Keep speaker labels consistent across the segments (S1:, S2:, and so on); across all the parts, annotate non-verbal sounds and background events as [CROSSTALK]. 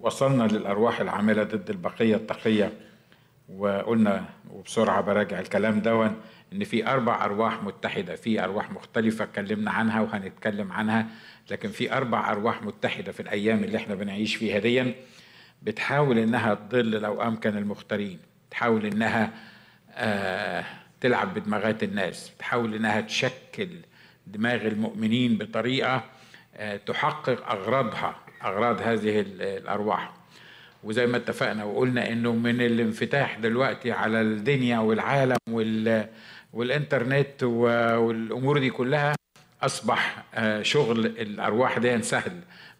S1: وصلنا للأرواح العاملة ضد البقية التقية. وقلنا وبسرعة براجع الكلام دون إن في أربع أرواح متحدة في أرواح مختلفة اتكلمنا عنها وهنتكلم عنها لكن في أربع أرواح متحدة في الأيام اللي إحنا بنعيش فيها دي بتحاول إنها تضل لو أمكن المختارين تحاول إنها آه تلعب بدماغات الناس تحاول إنها تشكل دماغ المؤمنين بطريقة آه تحقق أغراضها. أغراض هذه الأرواح. وزي ما اتفقنا وقلنا إنه من الانفتاح دلوقتي على الدنيا والعالم وال والإنترنت والأمور دي كلها أصبح شغل الأرواح دي سهل.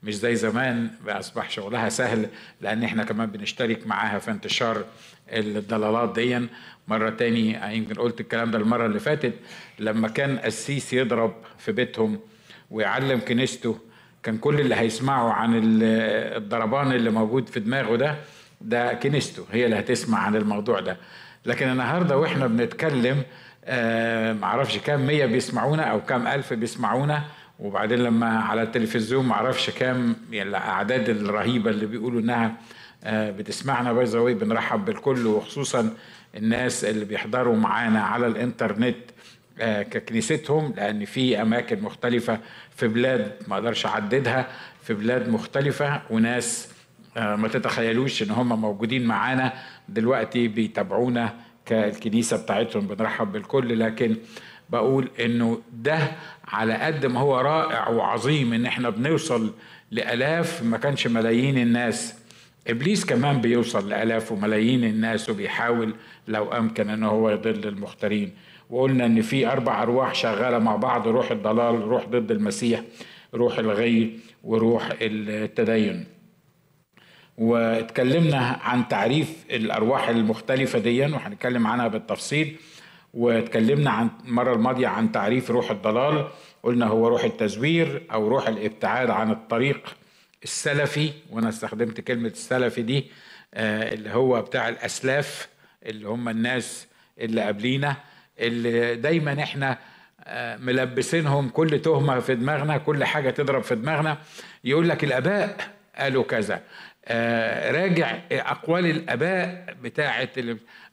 S1: مش زي زمان أصبح شغلها سهل لأن إحنا كمان بنشترك معاها في انتشار الضلالات دي. مرة تاني يمكن قلت الكلام ده المرة اللي فاتت لما كان قسيس يضرب في بيتهم ويعلم كنيسته كان كل اللي هيسمعوا عن الضربان اللي موجود في دماغه ده ده كنيسته هي اللي هتسمع عن الموضوع ده. لكن النهارده وإحنا بنتكلم آه معرفش كام مية بيسمعونا أو كام ألف بيسمعونا وبعدين لما على التلفزيون معرفش كام يعني الأعداد الرهيبة اللي بيقولوا إنها آه بتسمعنا. باي بنرحب بالكل وخصوصا الناس اللي بيحضروا معانا على الإنترنت. ككنيستهم لأن في أماكن مختلفة في بلاد ما أقدرش اعددها في بلاد مختلفة وناس ما تتخيلوش إن هم موجودين معانا دلوقتي بيتابعونا كالكنيسة بتاعتهم بنرحب بالكل. لكن بقول إنه ده على قد ما هو رائع وعظيم إن إحنا بنوصل لآلاف ما كانش ملايين الناس. إبليس كمان بيوصل لآلاف وملايين الناس وبيحاول لو أمكن إن هو يضل المختارين. وقلنا إن في أربع أرواح شغالة مع بعض روح الضلال روح ضد المسيح روح الغي وروح التدين. واتكلمنا عن تعريف الأرواح المختلفة دي وهنتكلم عنها بالتفصيل. واتكلمنا عن المرة الماضية عن تعريف روح الضلال. قلنا هو روح التزوير أو روح الابتعاد عن الطريق السلفي وأنا استخدمت كلمة السلفي دي اللي هو بتاع الأسلاف اللي هم الناس اللي قبلينا. اللي دايما إحنا ملبسينهم كل تهمة في دماغنا كل حاجة تضرب في دماغنا. يقول لك الأباء قالوا كذا. راجع أقوال الأباء بتاعه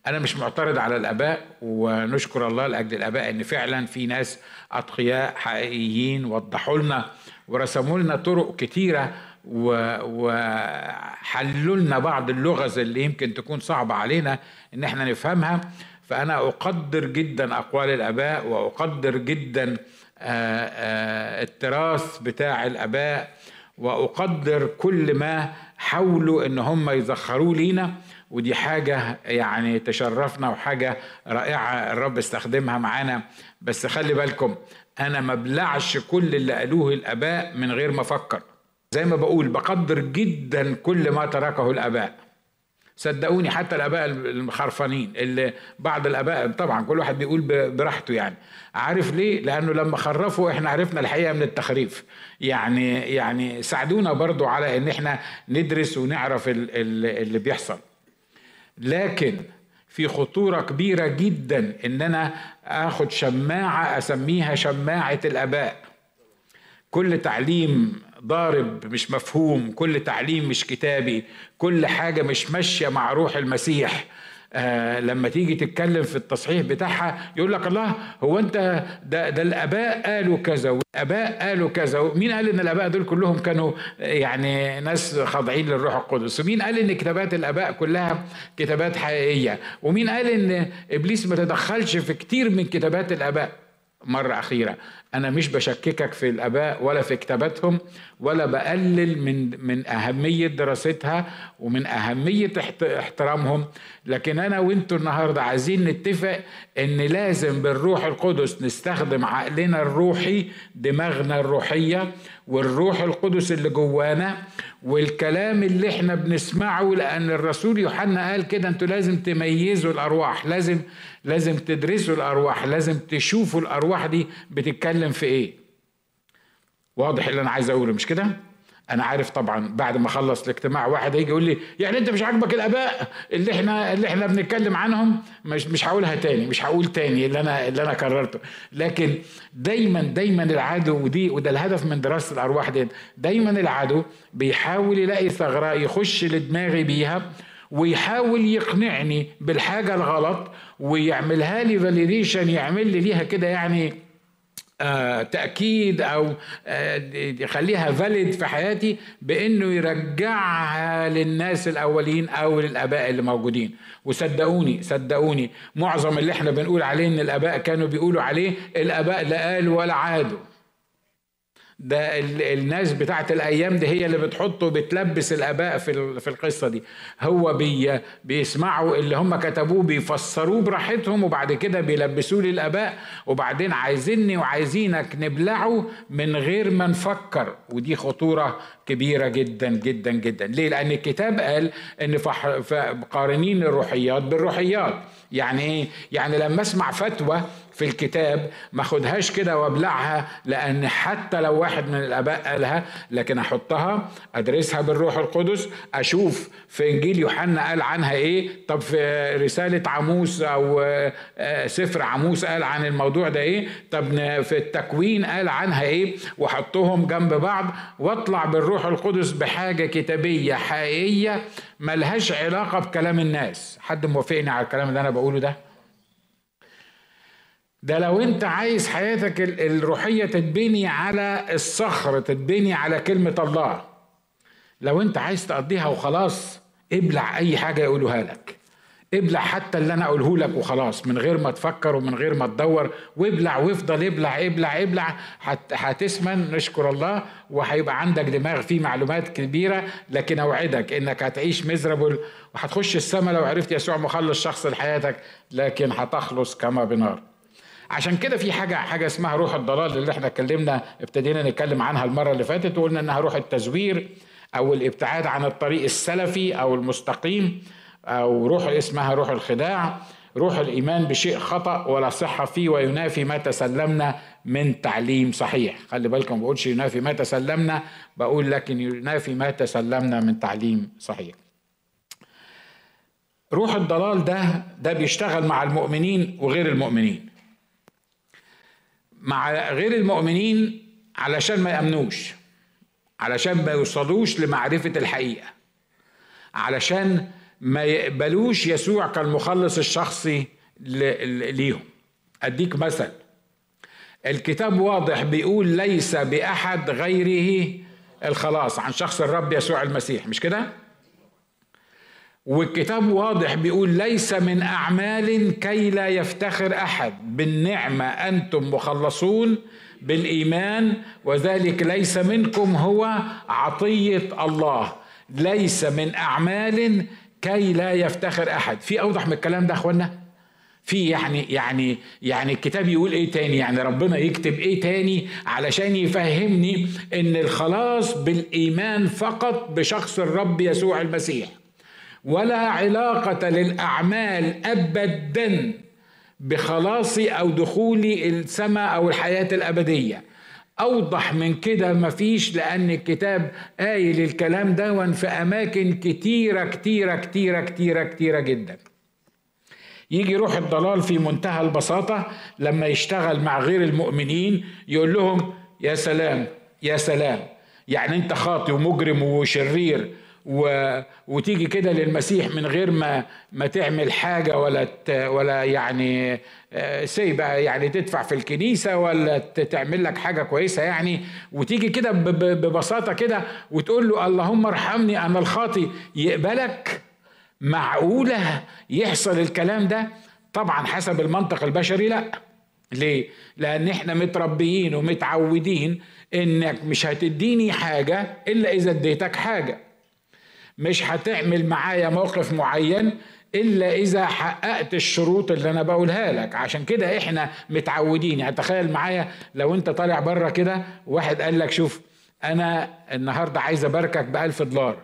S1: أنا مش معترض على الأباء ونشكر الله لأجل الأباء إن فعلا في ناس أتقياء حقيقيين وضحوا لنا ورسموا لنا طرق كتيرة وحلوا لنا بعض اللغز اللي يمكن تكون صعبة علينا إن إحنا نفهمها. فأنا أقدر جدا أقوال الآباء وأقدر جدا التراث بتاع الآباء وأقدر كل ما حاولوا إن هم يزخروا لينا. ودي حاجة يعني تشرفنا وحاجة رائعة الرب استخدمها معانا. بس خلي بالكم أنا ما بلعش كل اللي قالوه الآباء من غير ما أفكر. زي ما بقول بقدر جدا كل ما تركه الآباء. صدقوني حتى الآباء المخرفانين اللي بعض الآباء طبعا كل واحد بيقول براحته يعني. عارف ليه؟ لأنه لما خرفوا إحنا عرفنا الحقيقة من التخريف. يعني يعني ساعدونا برضو على إن إحنا ندرس ونعرف اللي بيحصل. لكن في خطورة كبيرة جدا إن أنا آخد شماعة أسميها شماعة الآباء. كل تعليم ضارب مش مفهوم كل تعليم مش كتابي كل حاجة مش ماشية مع روح المسيح. آه لما تيجي تتكلم في التصحيح بتاعها يقول لك الله هو أنت ده, ده الأباء قالوا كذا والأباء قالوا كذا. مين قال إن الأباء دول كلهم كانوا يعني ناس خاضعين للروح القدس؟ ومين قال إن كتابات الأباء كلها كتابات حقيقية؟ ومين قال إن إبليس ما تدخلش في كتير من كتابات الأباء؟ مرة أخيرة. أنا مش بشككك في الآباء ولا في كتاباتهم ولا بقلل من من أهمية دراستها ومن أهمية احترامهم. لكن أنا وأنتوا النهاردة عايزين نتفق إن لازم بالروح القدس نستخدم عقلنا الروحي دماغنا الروحية والروح القدس اللي جوانا والكلام اللي إحنا بنسمعه لأن الرسول يوحنا قال كده أنتوا لازم تميزوا الأرواح لازم لازم تدرسوا الأرواح لازم تشوفوا الأرواح دي بتتكلم في إيه. واضح اللي أنا عايز أقوله مش كده؟ أنا عارف طبعا بعد ما أخلص الاجتماع واحد هيجي يقول لي يعني أنت مش عاجبك الآباء اللي إحنا اللي إحنا بنتكلم عنهم؟ مش مش هقولها تاني مش هقول تاني اللي أنا اللي أنا كررته. لكن دايما دايما العدو ودي وده الهدف من دراسة الأرواح دي دايما العدو بيحاول يلاقي ثغرة يخش لدماغي بيها ويحاول يقنعني بالحاجة الغلط ويعملها لي validation يعمل لي ليها كده يعني آه تأكيد أو آه يخليها valid في حياتي بأنه يرجعها للناس الأولين أو للآباء اللي موجودين. وصدقوني صدقوني معظم اللي إحنا بنقول عليه إن الآباء كانوا بيقولوا عليه الآباء لا قالوا ولا عادوا. ده الناس بتاعت الأيام دي هي اللي بتحطه بتلبس الأباء في في القصة دي. هو بي بيسمعوا اللي هم كتبوه بيفسروه براحتهم وبعد كده بيلبسوه للأباء. وبعدين عايزيني وعايزينك نبلعه من غير ما نفكر. ودي خطورة كبيرة جدا جدا جدا. ليه؟ لأن الكتاب قال إن قارنين الروحيات بالروحيات. يعني إيه؟ يعني لما أسمع فتوى في الكتاب ما اخدهاش كده وابلعها لأن حتى لو واحد من الأباء قالها لكن أحطها أدرسها بالروح القدس أشوف في إنجيل يوحنا قال عنها إيه طب في رسالة عموس أو آه، سفر عموس قال عن الموضوع ده إيه طب في التكوين قال عنها إيه وأحطهم جنب بعض وأطلع بالروح القدس بحاجة كتابية حقيقية ملهاش علاقة بكلام الناس. حد موافقني على الكلام اللي أنا بقوله ده؟ ده لو انت عايز حياتك الروحية تتبني على الصخر تتبني على كلمة الله. لو انت عايز تقضيها وخلاص ابلع أي حاجة يقولوها لك. ابلع حتى اللي أنا أقوله لك وخلاص من غير ما تفكر ومن غير ما تدور. وابلع وافضل ابلع ابلع ابلع. هتسمن نشكر الله وهيبقى عندك دماغ فيه معلومات كبيرة. لكن أوعدك إنك هتعيش مزربل وهتخش السماء لو عرفت يسوع مخلص شخص لحياتك. لكن هتخلص كما بنار. عشان كده في حاجة حاجة اسمها روح الضلال اللي إحنا اتكلمنا ابتدينا نتكلم عنها المرة اللي فاتت وقلنا إنها روح التزوير أو الابتعاد عن الطريق السلفي أو المستقيم أو روح اسمها روح الخداع. روح الإيمان بشيء خطأ ولا صحة فيه وينافي ما تسلمنا من تعليم صحيح. خلي بالكم ما بقولش ينافي ما تسلمنا بقول لكن ينافي ما تسلمنا من تعليم صحيح. روح الضلال ده ده بيشتغل مع المؤمنين وغير المؤمنين. مع غير المؤمنين علشان ما يأمنوش علشان ما يوصلوش لمعرفة الحقيقة علشان ما يقبلوش يسوع كالمخلص الشخصي ليهم أديك مثل الكتاب واضح بيقول ليس بأحد غيره الخلاص عن شخص الرب يسوع المسيح مش كده؟ والكتاب واضح بيقول ليس من أعمال كي لا يفتخر أحد. بالنعمة أنتم مخلصون بالإيمان وذلك ليس منكم هو عطية الله. ليس من أعمال كي لا يفتخر أحد. في أوضح من الكلام ده أخوانا؟ في يعني يعني يعني الكتاب يقول إيه تاني؟ يعني ربنا يكتب إيه تاني علشان يفهمني إن الخلاص بالإيمان فقط بشخص الرب يسوع المسيح. ولا علاقة للأعمال أبدا بخلاصي أو دخولي السماء أو الحياة الأبدية. أوضح من كده مفيش لأن الكتاب قايل الكلام ده في أماكن كتيرة كتيرة كتيرة كتيرة كتيرة جدا. يجي روح الضلال في منتهى البساطة لما يشتغل مع غير المؤمنين يقول لهم يا سلام يا سلام. يعني أنت خاطي ومجرم وشرير. و... وتيجي كده للمسيح من غير ما ما تعمل حاجة ولا ت... ولا يعني آه، سي بقى يعني تدفع في الكنيسة ولا تعمل لك حاجة كويسة يعني. وتيجي كده ب... ببساطة كده وتقول له اللهم ارحمني أنا الخاطي يقبلك معقولة يحصل الكلام ده؟ طبعا حسب المنطق البشري لا. ليه؟ لأن إحنا متربيين ومتعودين إنك مش هتديني حاجة إلا إذا اديتك حاجة. مش هتعمل معايا موقف معين إلا إذا حققت الشروط اللي أنا بقولها لك. عشان كده إحنا متعودين. يعني تخيل معايا لو أنت طالع بره كده واحد قال لك شوف أنا النهارده عايز أباركك بألف دولار.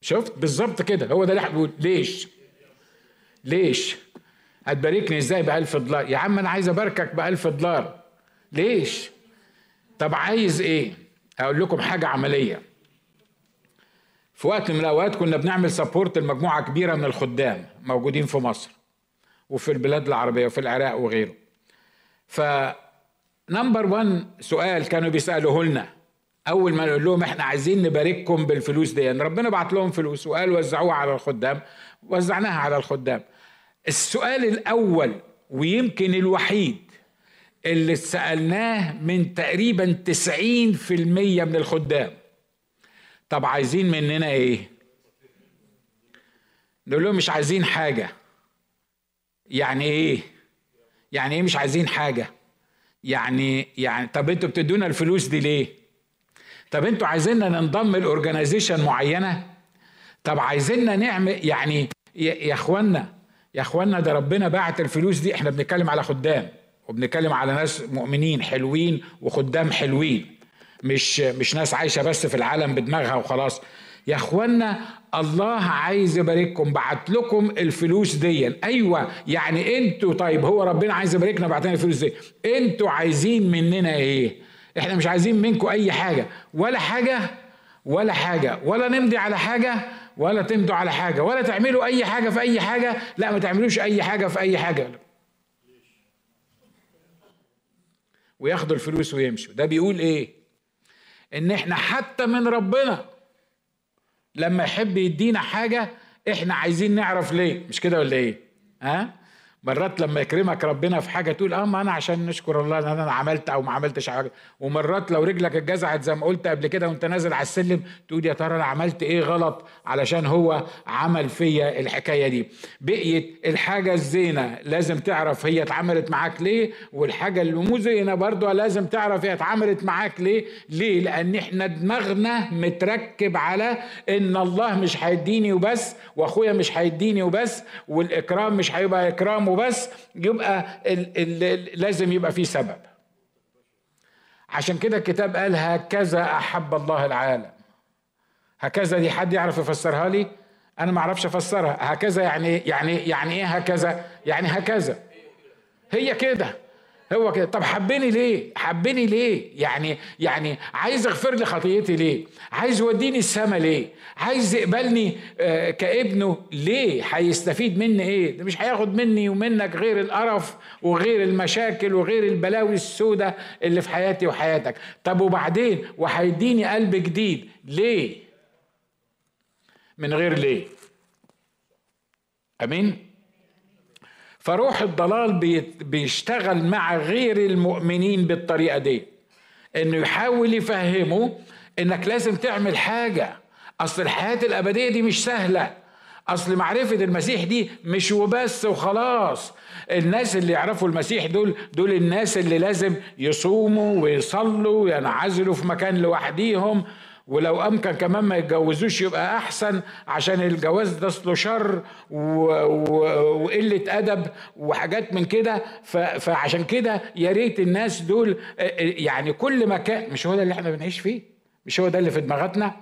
S1: شفت؟ بالظبط كده. هو ده اللي هتقول ليش؟ ليش؟ هتباركني إزاي بألف دولار؟ يا عم أنا عايز أباركك بألف دولار. ليش؟ طب عايز إيه؟ أقول لكم حاجة عملية. في وقت من الأوقات كنا بنعمل سبورت لمجموعة كبيرة من الخدام موجودين في مصر وفي البلاد العربية وفي العراق وغيره. ف نمبر 1 سؤال كانوا بيسألوه لنا. أول ما نقول لهم إحنا عايزين نبارككم بالفلوس دي يعني ربنا بعت لهم فلوس وقال وزعوها على الخدام وزعناها على الخدام. السؤال الأول ويمكن الوحيد اللي سالناه من تقريبا 90% من الخدام. طب عايزين مننا إيه؟ نقول لهم مش عايزين حاجة. يعني إيه؟ يعني إيه مش عايزين حاجة؟ يعني يعني طب أنتوا بتدونا الفلوس دي ليه؟ طب أنتوا عايزيننا ننضم لأورجنايزيشن معينة؟ طب عايزيننا نعمل يعني يا اخوانا يا اخوانا ده ربنا باعت الفلوس دي إحنا بنتكلم على خدام. وبنتكلم على ناس مؤمنين حلوين وخدام حلوين. مش مش ناس عايشة بس في العالم بدماغها وخلاص. يا إخوانا الله عايز يبارككم بعت لكم الفلوس دي أيوه يعني أنتوا طيب هو ربنا عايز يباركنا بعت لنا الفلوس دي. أنتوا عايزين مننا إيه؟ إحنا مش عايزين منكم أي حاجة. ولا حاجة ولا حاجة. ولا نمضي على حاجة ولا تمضوا على حاجة. ولا تعملوا أي حاجة في أي حاجة. لا ما تعملوش أي حاجة في أي حاجة. وياخدوا الفلوس ويمشوا. ده بيقول إيه؟ إن إحنا حتى من ربنا لما يحب يدينا حاجة إحنا عايزين نعرف ليه. مش كده ولا إيه؟ ها؟ مرات لما يكرمك ربنا في حاجة تقول آه ما أنا عشان نشكر الله إن أنا عملت أو ما عملتش حاجة. ومرات لو رجلك اتجزعت زي ما قلت قبل كده وأنت نازل على السلم تقول يا ترى أنا عملت إيه غلط علشان هو عمل فيا الحكاية دي؟ بقيت الحاجة الزينة لازم تعرف هي اتعملت معاك ليه والحاجة اللي مو زينة برضه لازم تعرف هي اتعملت معاك ليه. ليه؟ لأن إحنا دماغنا متركب على إن الله مش هيديني وبس وأخويا مش هيديني وبس والإكرام مش هيبقى إكرام وبس يبقى ال ال لازم يبقى في سبب. عشان كده الكتاب قال هكذا أحب الله العالم. هكذا دي حد يعرف يفسرها لي؟ أنا ما أعرفش أفسرها. هكذا يعني يعني يعني إيه هكذا؟ يعني هكذا. هي كده. هو كده. طب حبني ليه؟ حبني ليه؟ يعني يعني عايز يغفر لي خطيتي ليه؟ عايز يوديني السما ليه؟ عايز يقبلني آه كابنه ليه؟ هيستفيد مني إيه؟ ده مش هياخد مني ومنك غير القرف وغير المشاكل وغير البلاوي السوداء اللي في حياتي وحياتك. طب وبعدين؟ وهيديني قلب جديد. ليه؟ من غير ليه؟ أمين؟ فروح الضلال بيشتغل مع غير المؤمنين بالطريقة دي. إنه يحاول يفهمه إنك لازم تعمل حاجة. أصل الحياة الأبدية دي مش سهلة. أصل معرفة المسيح دي مش وبس وخلاص. الناس اللي يعرفوا المسيح دول دول الناس اللي لازم يصوموا ويصلوا وينعزلوا في مكان لوحديهم. ولو أمكن كمان ما يتجوزوش يبقى أحسن عشان الجواز ده أصله شر وقلة أدب وحاجات من كده. فعشان كده يا ريت الناس دول يعني كل مكان مش هو ده اللي إحنا بنعيش فيه؟ مش هو ده اللي في دماغاتنا؟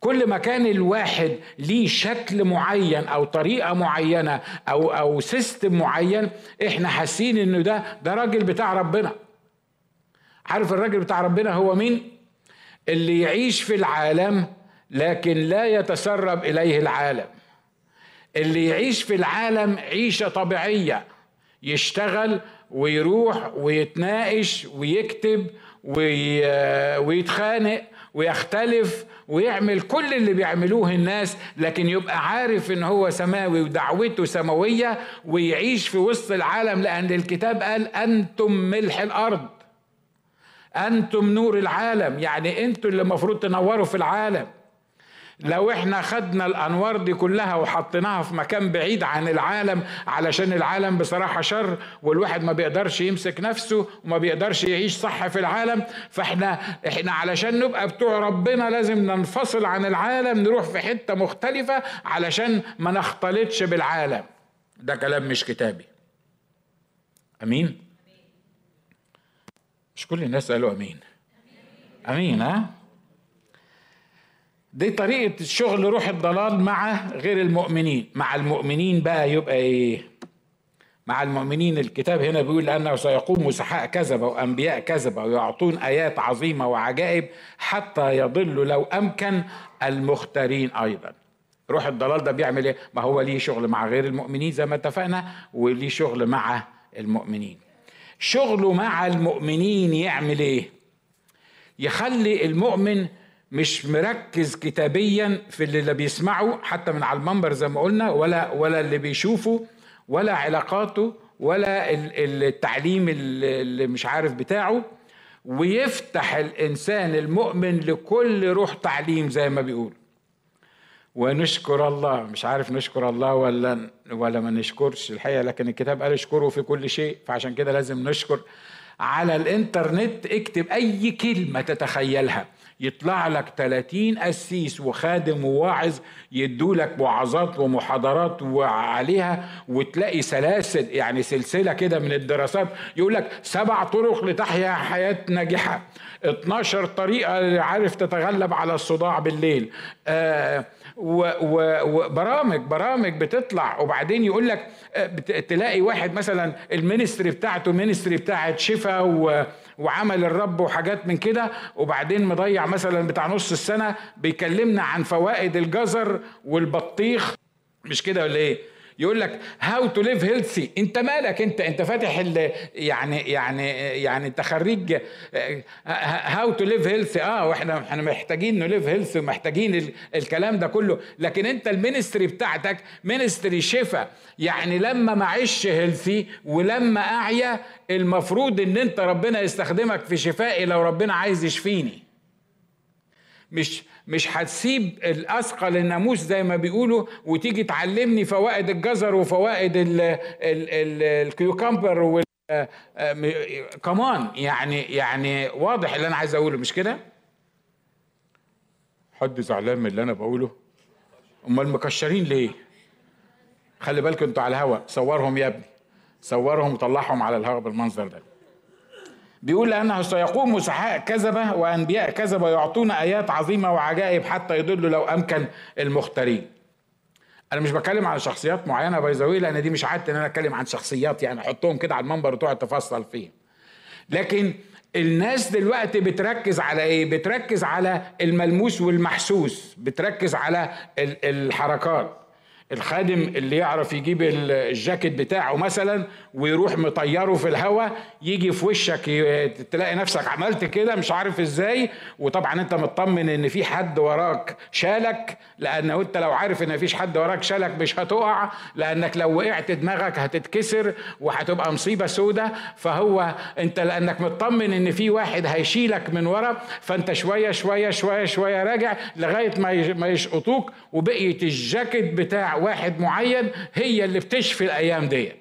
S1: كل ما كان الواحد ليه شكل معين أو طريقة معينة أو أو سيستم معين إحنا حاسين إنه ده ده راجل بتاع ربنا. عارف الراجل بتاع ربنا هو مين؟ اللي يعيش في العالم لكن لا يتسرب إليه العالم. اللي يعيش في العالم عيشة طبيعية يشتغل ويروح ويتناقش ويكتب ويتخانق ويختلف ويعمل كل اللي بيعملوه الناس لكن يبقى عارف إن هو سماوي ودعوته سماوية ويعيش في وسط العالم لأن الكتاب قال أنتم ملح الأرض. أنتم نور العالم. يعني أنتم اللي المفروض تنوروا في العالم. لو إحنا خدنا الأنوار دي كلها وحطيناها في مكان بعيد عن العالم علشان العالم بصراحة شر والواحد ما بيقدرش يمسك نفسه وما بيقدرش يعيش صح في العالم فإحنا إحنا علشان نبقى بتوع ربنا لازم ننفصل عن العالم نروح في حتة مختلفة علشان ما نختلطش بالعالم. ده كلام مش كتابي. أمين؟ مش كل الناس قالوا آمين. آمين ها؟ دي طريقة الشغل روح الضلال مع غير المؤمنين. مع المؤمنين بقى يبقى إيه؟ مع المؤمنين الكتاب هنا بيقول لأنه سيقوم مسحاء كذبة وأنبياء كذبة ويعطون آيات عظيمة وعجائب حتى يضلوا لو أمكن المختارين أيضا. روح الضلال ده بيعمل إيه؟ ما هو ليه شغل مع غير المؤمنين زي ما اتفقنا وليه شغل مع المؤمنين. شغله مع المؤمنين يعمل إيه؟ يخلي المؤمن مش مركز كتابيا في اللي بيسمعه حتى من على المنبر زي ما قلنا ولا ولا اللي بيشوفه ولا علاقاته ولا التعليم اللي مش عارف بتاعه ويفتح الإنسان المؤمن لكل روح تعليم زي ما بيقول ونشكر الله. مش عارف نشكر الله ولا ولا ما نشكرش الحقيقة لكن الكتاب قال اشكره في كل شيء فعشان كده لازم نشكر على الإنترنت. اكتب أي كلمة تتخيلها. يطلع لك 30 قسيس وخادم وواعظ يدوا لك وعظات ومحاضرات وعليها وتلاقي سلاسل يعني سلسلة كده من الدراسات. يقول لك سبع طرق لتحيا حياة ناجحة. 12 طريقة عارف تتغلب على الصداع بالليل آه وبرامج برامج بتطلع وبعدين يقول لك آه، تلاقي واحد مثلا ال ministry بتاعته ministry بتاعت شفا وعمل الرب وحاجات من كده وبعدين مضيع مثلا بتاع نص السنة بيكلمنا عن فوائد الجزر والبطيخ مش كده ولا إيه؟ يقول لك how to live healthy انت مالك انت؟ انت فاتح يعني يعني يعني انت خريج how to live healthy آه وإحنا إحنا محتاجين ن live healthy ومحتاجين الكلام ده كله. لكن انت ال ministry بتاعتك ministry شفا يعني لما ما اعيش healthy ولما اعيا المفروض ان انت ربنا يستخدمك في شفائي لو ربنا عايز يشفيني. مش مش هتسيب الأثقل الناموس زي ما بيقولوا وتيجي تعلمني فوائد الجزر وفوائد ال cucumber كمان يعني يعني واضح اللي أنا عايز أقوله مش كده؟ حد زعلان من اللي أنا بقوله؟ أمال مكشرين ليه؟ خلي بالكم أنتوا على الهوا صورهم يا ابني صورهم وطلعهم على الهوا بالمنظر ده بيقول لأنه سيقوم مسحاء كذبة وأنبياء كذبة يعطون آيات عظيمة وعجائب حتى يضلوا لو أمكن المختارين. أنا مش بتكلم على شخصيات معينة بايزاوي لأن دي مش عادتي إن أنا أتكلم عن شخصيات يعني أحطهم كده على المنبر وتقعد تفصل فيه لكن الناس دلوقتي بتركز على إيه؟ بتركز على الملموس والمحسوس بتركز على الحركات. الخادم اللي يعرف يجيب الجاكيت بتاعه مثلا ويروح مطيره في الهواء يجي في وشك تلاقي نفسك عملت كده مش عارف إزاي. وطبعا أنت مطمن إن في حد وراك شالك لأن أنت لو عارف إن مفيش حد وراك شالك مش هتقع لأنك لو وقعت دماغك هتتكسر وهتبقى مصيبة سودة. فهو أنت لأنك مطمن إن في واحد هيشيلك من ورا فأنت شوية شوية شوية شوية راجع لغاية ما يشقطوك. وبقية الجاكيت واحد معين هي اللي بتشفي الأيام دي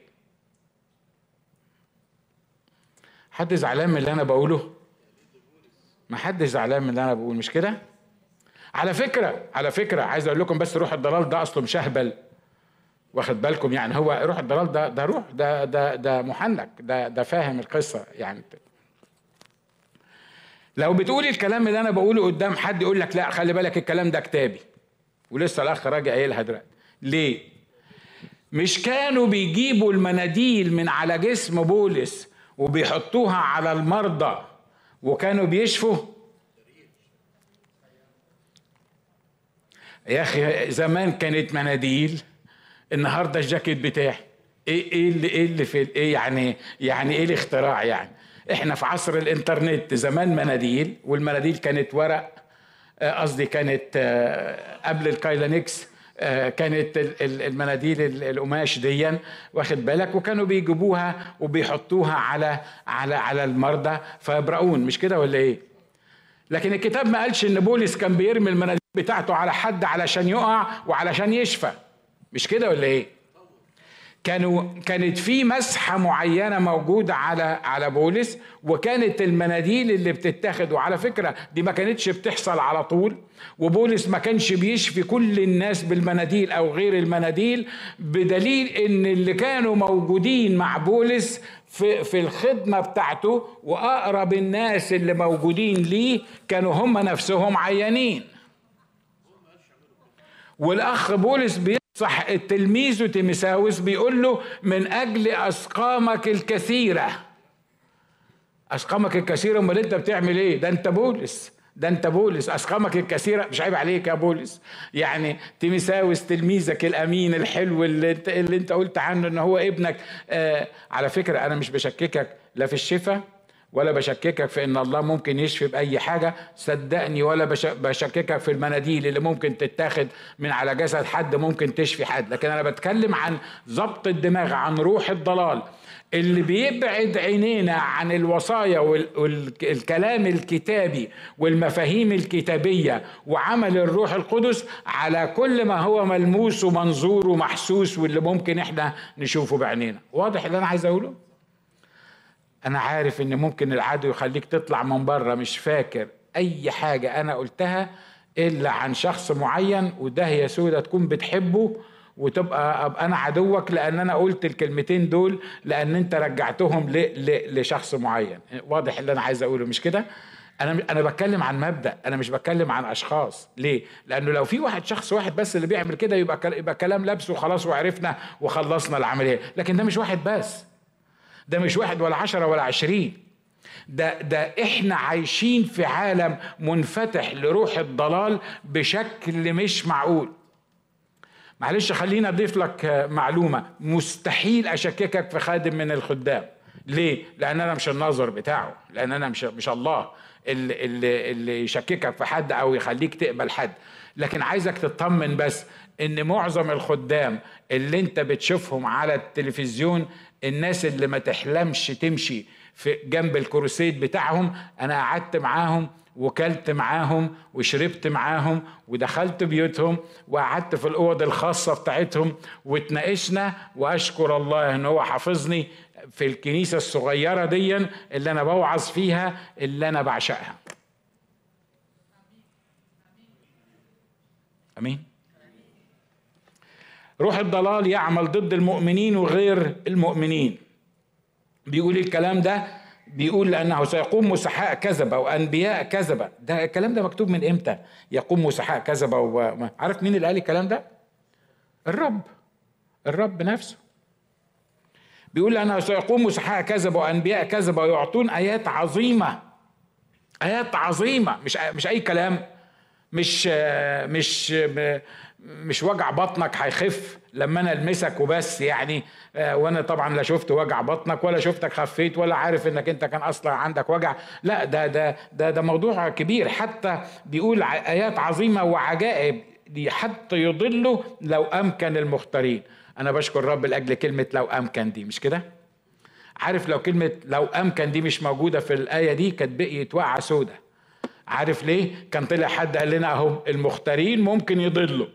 S1: حد زعلان من اللي أنا بقوله؟ ما حد زعلان من اللي أنا بقوله مش كده؟ على فكرة على فكرة عايز أقول لكم بس روح الضلال ده أصله مش أهبل. واخد بالكم؟ يعني هو روح الضلال ده ده روح ده ده ده محنك ده ده فاهم القصة. يعني لو بتقولي الكلام اللي أنا بقوله قدام حد يقول لك لا خلي بالك الكلام ده كتابي. ولسه الأخ راجع قايلها دلوقتي. ليه؟ مش كانوا بيجيبوا المناديل من على جسم بولس وبيحطوها على المرضى وكانوا بيشفوا؟ يا أخي زمان كانت مناديل النهارده الجاكيت بتاعي. إيه إيه اللي إيه اللي في إيه يعني يعني إيه الاختراع يعني؟ إحنا في عصر الإنترنت زمان مناديل والمناديل كانت ورق آه، قصدي كانت آه، قبل الكايلانكس كانت المناديل القماش ديا واخد بالك؟ وكانوا بيجيبوها وبيحطوها على على على المرضى فيبرؤون مش كده ولا إيه؟ لكن الكتاب ما قالش إن بولس كان بيرمي المناديل بتاعته على حد علشان يقع وعلشان يشفى مش كده ولا إيه؟ كانوا كانت في مسحة معينة موجودة على على بولس وكانت المناديل اللي بتتاخد. وعلى فكرة دي ما كانتش بتحصل على طول وبولس ما كانش بيشفي كل الناس بالمناديل أو غير المناديل بدليل إن اللي كانوا موجودين مع بولس في في الخدمة بتاعته وأقرب الناس اللي موجودين ليه كانوا هم نفسهم عيانين. والأخ بولس بي صح التلميذ تيمساوس بيقول له من أجل أسقامك الكثيرة. أسقامك الكثيرة؟ أمال أنت بتعمل إيه؟ ده أنت بولس ده أنت بولس. أسقامك الكثيرة؟ مش عيب عليك يا بولس. يعني تيمساوس تلميذك الأمين الحلو اللي أنت اللي أنت قلت عنه إن هو ابنك. آه على فكرة أنا مش بشككك لا في الشفاء ولا بشككك في إن الله ممكن يشفي بأي حاجة. صدقني ولا بشككك في المناديل اللي ممكن تتاخد من على جسد حد ممكن تشفي حد. لكن أنا بتكلم عن ضبط الدماغ عن روح الضلال. اللي بيبعد عينينا عن الوصايا والكلام الكتابي والمفاهيم الكتابية وعمل الروح القدس على كل ما هو ملموس ومنظور ومحسوس واللي ممكن إحنا نشوفه بعينينا. واضح اللي أنا عايز أقوله؟ أنا عارف إن ممكن العدو يخليك تطلع من بره مش فاكر أي حاجة أنا قلتها إلا عن شخص معين وده يا سودة تكون بتحبه وتبقى ابقى أنا عدوك لأن أنا قلت الكلمتين دول لأن أنت رجعتهم ل... ل... لشخص معين. واضح اللي أنا عايز أقوله مش كده؟ أنا أنا بتكلم عن مبدأ أنا مش بتكلم عن أشخاص. ليه؟ لأنه لو في واحد شخص واحد بس اللي بيعمل كده يبقى يبقى كلام لبس وخلاص وعرفنا وخلصنا العملية. لكن ده مش واحد بس. ده مش واحد ولا عشرة ولا عشرين. ده ده إحنا عايشين في عالم منفتح لروح الضلال بشكل مش معقول. معلش خليني أضيف لك معلومة. مستحيل أشككك في خادم من الخدام. ليه؟ لأن أنا مش الناظر بتاعه. لأن أنا مش مش الله اللي, اللي, اللي يشككك في حد أو يخليك تقبل حد. لكن عايزك تطمن بس إن معظم الخدام اللي أنت بتشوفهم على التلفزيون الناس اللي ما تحلمش تمشي في جنب الكروسيد بتاعهم أنا قعدت معاهم وكلت معاهم وشربت معاهم ودخلت بيوتهم وقعدت في الأوض الخاصة بتاعتهم واتناقشنا وأشكر الله إن هو حافظني في الكنيسة الصغيرة دي اللي أنا بوعظ فيها اللي أنا بعشقها. آمين. روح الضلال يعمل ضد المؤمنين وغير المؤمنين. بيقول الكلام ده بيقول لأنه سيقوم مسحاء كذبة وأنبياء كذبة. ده الكلام ده مكتوب من إمتى؟ يقوم مسحاء كذبة و... عارف مين اللي قال الكلام ده؟ الرب. الرب نفسه. بيقول لأنه سيقوم مسحاء كذبة وأنبياء كذبة ويعطون آيات عظيمة. آيات عظيمة. مش مش أي كلام. مش مش مش وجع بطنك هيخف لما أنا ألمسك وبس يعني آه، وأنا طبعا لا شفت وجع بطنك ولا شفتك خفيت ولا عارف إنك أنت كان أصلا عندك وجع. لا ده ده ده ده موضوع كبير. حتى بيقول آيات عظيمة وعجائب دي حتى يضلوا لو أمكن المختارين. أنا بشكر الرب لأجل كلمة لو أمكن دي مش كده؟ عارف لو كلمة لو أمكن دي مش موجودة في الآية دي كانت بقيت وقعة سودة. عارف ليه؟ كان طلع حد قال لنا أهو المختارين ممكن يضلوا.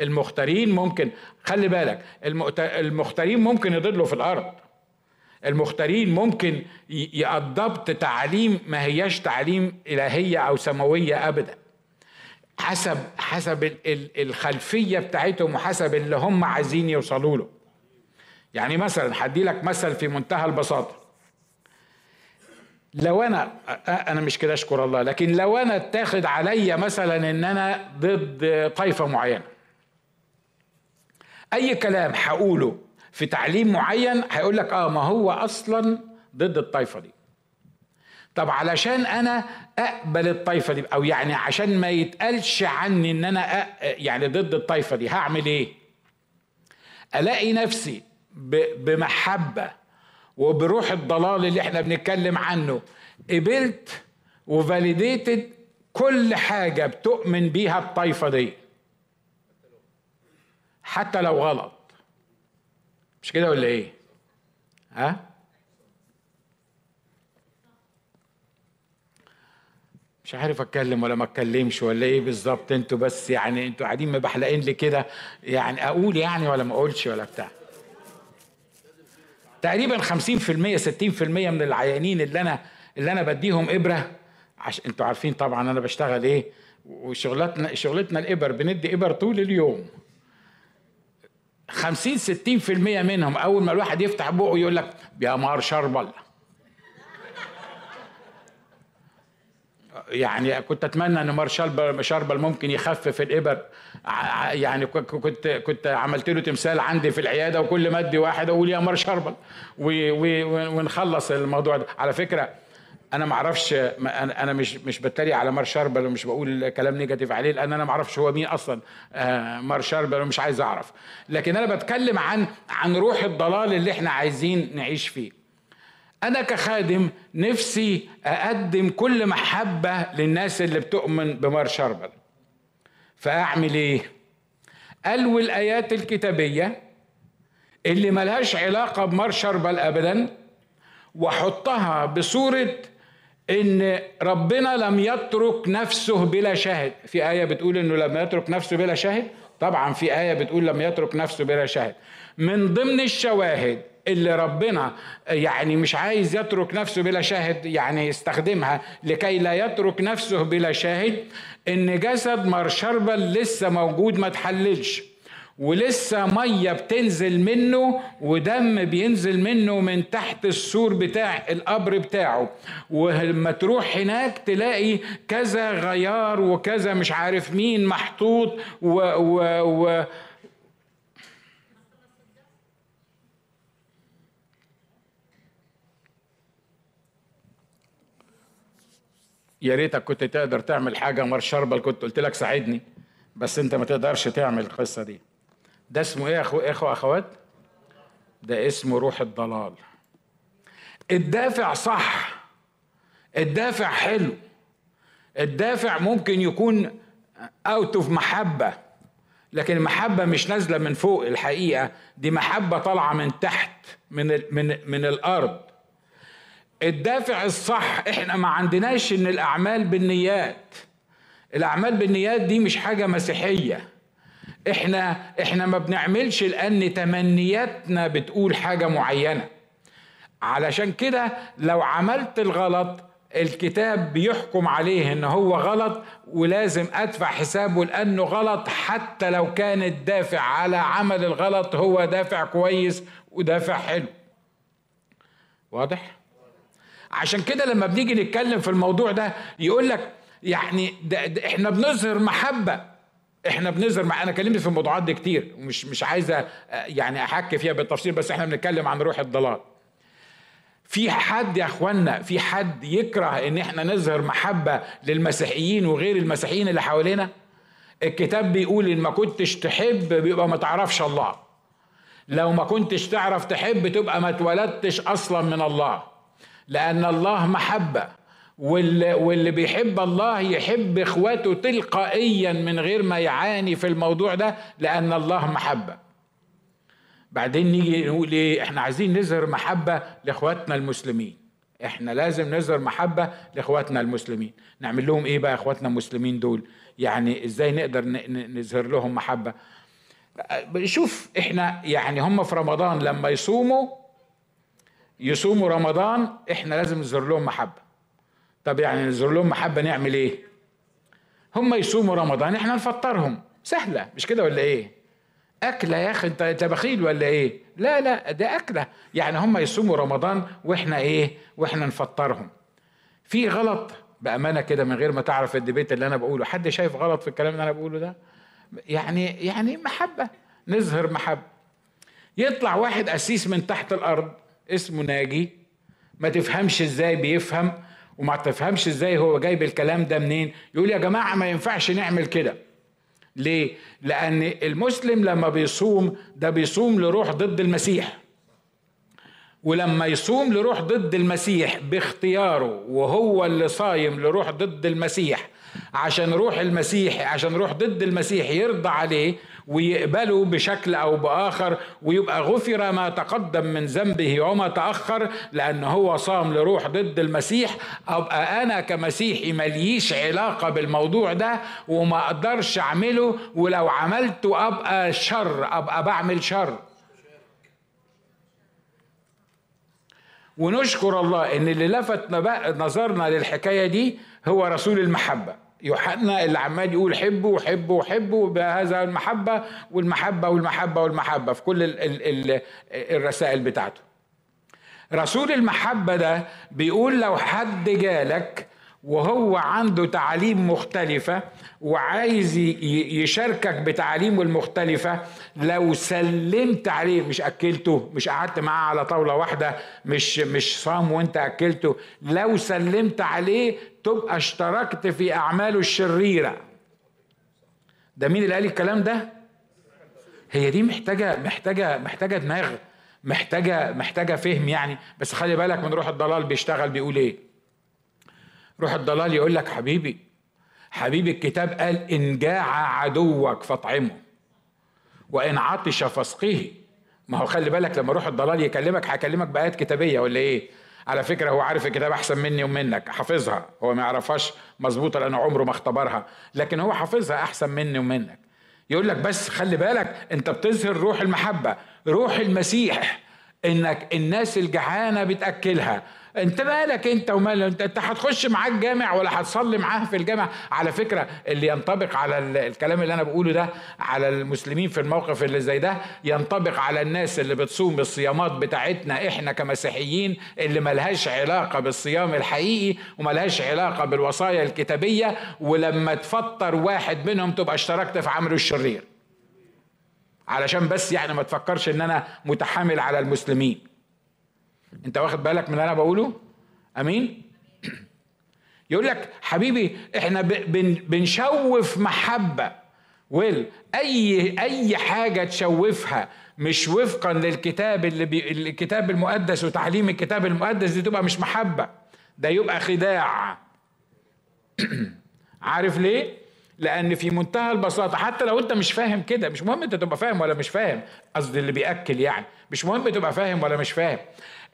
S1: المختارين ممكن خلي بالك المختارين ممكن يضلوا في الأرض. المختارين ممكن يأضبط تعليم ما هياش تعليم إلهية أو سماوية أبدا. حسب حسب الخلفية بتاعتهم وحسب اللي هم عايزين يوصلوا له. يعني مثلا هدي لك مثل في منتهى البساطة. لو أنا أنا مش كده أشكر الله لكن لو أنا اتاخد عليا مثلا إن أنا ضد طائفة معينة أي كلام هقوله في تعليم معين هيقول لك آه ما هو أصلا ضد الطائفة دي. طب علشان أنا أقبل الطائفة دي أو يعني عشان ما يتقالش عني إن أنا يعني ضد الطائفة دي هعمل إيه؟ ألاقي نفسي بمحبة وبروح الضلال اللي إحنا بنتكلم عنه قبلت وفاليديتد كل حاجة بتؤمن بيها الطائفة دي. حتى لو غلط. مش كده ولا إيه؟ ها؟ مش عارف أتكلم ولا ما أتكلمش ولا إيه بالظبط. أنتوا بس يعني أنتوا قاعدين مبحلقين لي كده. يعني أقول يعني ولا ما أقولش ولا بتاع. تقريبا 50% 60% من العيانين اللي أنا اللي أنا بديهم إبرة عشان أنتوا عارفين طبعا أنا بشتغل إيه؟ وشغلتنا شغلتنا الإبر بندي إبر طول اليوم. 50 60% منهم أول ما الواحد يفتح بقه يقول لك يا مار شربل يعني كنت أتمنى إن مار شربل ممكن يخفف الإبر. يعني كنت كنت عملت له تمثال عندي في العيادة وكل ما أدي واحد أقول يا مار شربل ونخلص الموضوع ده. على فكرة أنا ما أعرفش أنا مش مش بتريق على مار شاربل ومش بقول كلام negative عليه لأن أنا ما أعرفش هو مين أصلا آه، مار شاربل ومش عايز أعرف. لكن أنا بتكلم عن عن روح الضلال اللي إحنا عايزين نعيش فيه. أنا كخادم نفسي أقدم كل محبة للناس اللي بتؤمن بمار شاربل. فأعمل إيه؟ ألوي الآيات الكتابية اللي ملهاش علاقة بمار شاربل ابدا وأحطها بصورة إن ربنا لم يترك نفسه بلا شاهد. في آية بتقول إنه لم يترك نفسه بلا شاهد؟ طبعا في آية بتقول لم يترك نفسه بلا شاهد. من ضمن الشواهد اللي ربنا يعني مش عايز يترك نفسه بلا شاهد يعني يستخدمها لكي لا يترك نفسه بلا شاهد إن جسد مارشربل لسه موجود ما تحللش ولسه مية بتنزل منه ودم بينزل منه من تحت السور بتاع القبر بتاعه. ولما تروح هناك تلاقي كذا غيار وكذا مش عارف مين محطوط و, و, و يا ريتك كنت تقدر تعمل حاجة مار شربل كنت قلت لك ساعدني بس انت ما تقدرش تعمل القصة دي. ده اسمه إيه يا اخو أخو أخوات؟ ده اسمه روح الضلال. الدافع صح الدافع حلو الدافع ممكن يكون out of محبة لكن المحبة مش نازلة من فوق الحقيقة دي محبة طالعة من تحت من من من الأرض. الدافع الصح إحنا ما عندناش إن الأعمال بالنيات. الأعمال بالنيات دي مش حاجة مسيحية. إحنا إحنا ما بنعملش لأن تمنياتنا بتقول حاجة معينة. علشان كده لو عملت الغلط الكتاب بيحكم عليه ان هو غلط ولازم ادفع حسابه لأنه غلط حتى لو كان الدافع على عمل الغلط هو دافع كويس ودافع حلو. واضح؟ عشان كده لما بنيجي نتكلم في الموضوع ده يقول لك يعني ده ده إحنا بنظهر محبة. إحنا بنظهر مع أنا كلمت في الموضوعات دي كتير ومش مش عايزه يعني احكي فيها بالتفصيل بس إحنا بنتكلم عن روح الضلال. في حد يا اخوانا في حد يكره ان إحنا نظهر محبة للمسيحيين وغير المسيحيين اللي حوالينا؟ الكتاب بيقول إن ما كنتش تحب بيبقى ما تعرفش الله. لو ما كنتش تعرف تحب تبقى ما اتولدتش أصلا من الله. لأن الله محبة. واللي, واللي بيحب الله يحب إخواته تلقائيا من غير ما يعاني في الموضوع ده لأن الله محبة. بعدين نيجي نقول إيه إحنا عايزين نظهر محبة لإخواتنا المسلمين. إحنا لازم نظهر محبة لإخواتنا المسلمين. نعمل لهم إيه بقى إخواتنا المسلمين دول؟ يعني إزاي نقدر نظهر لهم محبة؟ شوف إحنا يعني هم في رمضان لما يصوموا يصوموا رمضان إحنا لازم نظهر لهم محبة. طب يعني نظهر لهم محبة نعمل إيه؟ هم يصوموا رمضان إحنا نفطرهم. سهلة مش كده ولا إيه؟ أكلة يا أخي أنت انت بخيل ولا إيه؟ لا لا ده أكلة. يعني هم يصوموا رمضان وإحنا إيه؟ وإحنا نفطرهم. في غلط بأمانة كده من غير ما تعرف الديبيت اللي أنا بقوله حد شايف غلط في الكلام اللي أنا بقوله ده؟ يعني يعني محبة نظهر محبة. يطلع واحد قسيس من تحت الأرض اسمه ناجي ما تفهمش إزاي بيفهم وما تفهمش إزاي هو جايب الكلام ده منين. يقول يا جماعة ما ينفعش نعمل كده. ليه؟ لأن المسلم لما بيصوم ده بيصوم لروح ضد المسيح. ولما يصوم لروح ضد المسيح باختياره وهو اللي صايم لروح ضد المسيح عشان روح المسيح عشان روح ضد المسيح يرضى عليه ويقبله بشكل أو بآخر ويبقى غفر ما تقدم من ذنبه وما تأخر لأن هو صام لروح ضد المسيح. أبقى أنا كمسيحي مليش علاقة بالموضوع ده وما أقدرش أعمله ولو عملته أبقى شر أبقى بعمل شر. ونشكر الله إن اللي لفت نظرنا للحكاية دي هو رسول المحبة. يوحنا اللي عمال يقول حبوا حبوا حبوا بهذا المحبة والمحبة والمحبة والمحبة في كل ال ال ال الرسائل بتاعته. رسول المحبة ده بيقول لو حد جالك وهو عنده تعاليم مختلفة وعايز يشاركك بتعاليمه المختلفة. لو سلمت عليه مش أكلته مش قعدت معاه على طاولة واحدة مش مش صام وانت أكلته لو سلمت عليه تبقى اشتركت في أعماله الشريرة. ده مين اللي قال الكلام ده؟ هي دي محتاجة محتاجة محتاجة دماغ محتاجة محتاجة فهم يعني. بس خلي بالك من روح الضلال بيشتغل بيقول إيه؟ روح الضلال يقول لك حبيبي حبيبي الكتاب قال إن جاع عدوك فاطعمه وإن عطش فاسقه ما هو خلي بالك لما روح الضلال يكلمك هيكلمك بآيات كتابية ولا إيه؟ على فكرة هو عارف الكتاب أحسن مني ومنك حافظها. هو ما يعرفهاش مظبوطة لأنه عمره ما اختبرها لكن هو حافظها أحسن مني ومنك. يقول لك بس خلي بالك أنت بتظهر روح المحبة روح المسيح إنك الناس الجعانة بتأكلها. انت مالك انت ومال انت انت هتخش معاه الجامع ولا هتصلي معاه في الجامع؟ على فكرة اللي ينطبق على الكلام اللي أنا بقوله ده على المسلمين في الموقف اللي زي ده ينطبق على الناس اللي بتصوم الصيامات بتاعتنا إحنا كمسيحيين اللي ملهاش علاقة بالصيام الحقيقي وملهاش علاقة بالوصايا الكتابية ولما تفطر واحد منهم تبقى اشتركت في عمله الشرير. علشان بس يعني ما تفكرش إن أنا متحامل على المسلمين. انت واخد بالك من اللي أنا بقوله؟ امين؟ [CLEARS THROAT] يقول لك حبيبي إحنا بن بنشوف محبة. ويل اي أي حاجة تشوفها مش وفقا للكتاب اللي بي الكتاب المقدس وتعليم الكتاب المقدس دي تبقى مش محبة. ده يبقى خداع. [CLEARS THROAT] عارف ليه؟ لأن في منتهى البساطة حتى لو أنت مش فاهم كده مش مهم أنت تبقى فاهم ولا مش فاهم قصدي اللي بيأكل يعني مش مهم تبقى فاهم ولا مش فاهم.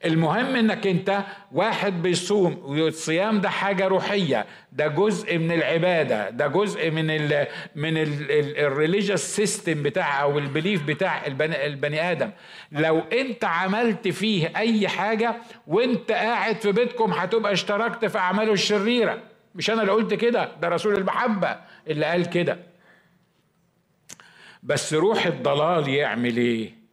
S1: المهم إنك أنت واحد بيصوم والصيام ده حاجة روحية ده جزء من العبادة ده جزء من ال من ال religious system بتاع أو ال belief بتاع البني, البني آدم. لو أنت عملت فيه أي حاجة وأنت قاعد في بيتكم هتبقى اشتركت في أعماله الشريرة. مش أنا اللي قلت كده ده رسول المحبة اللي قال كده. بس روح الضلال يعمل إيه؟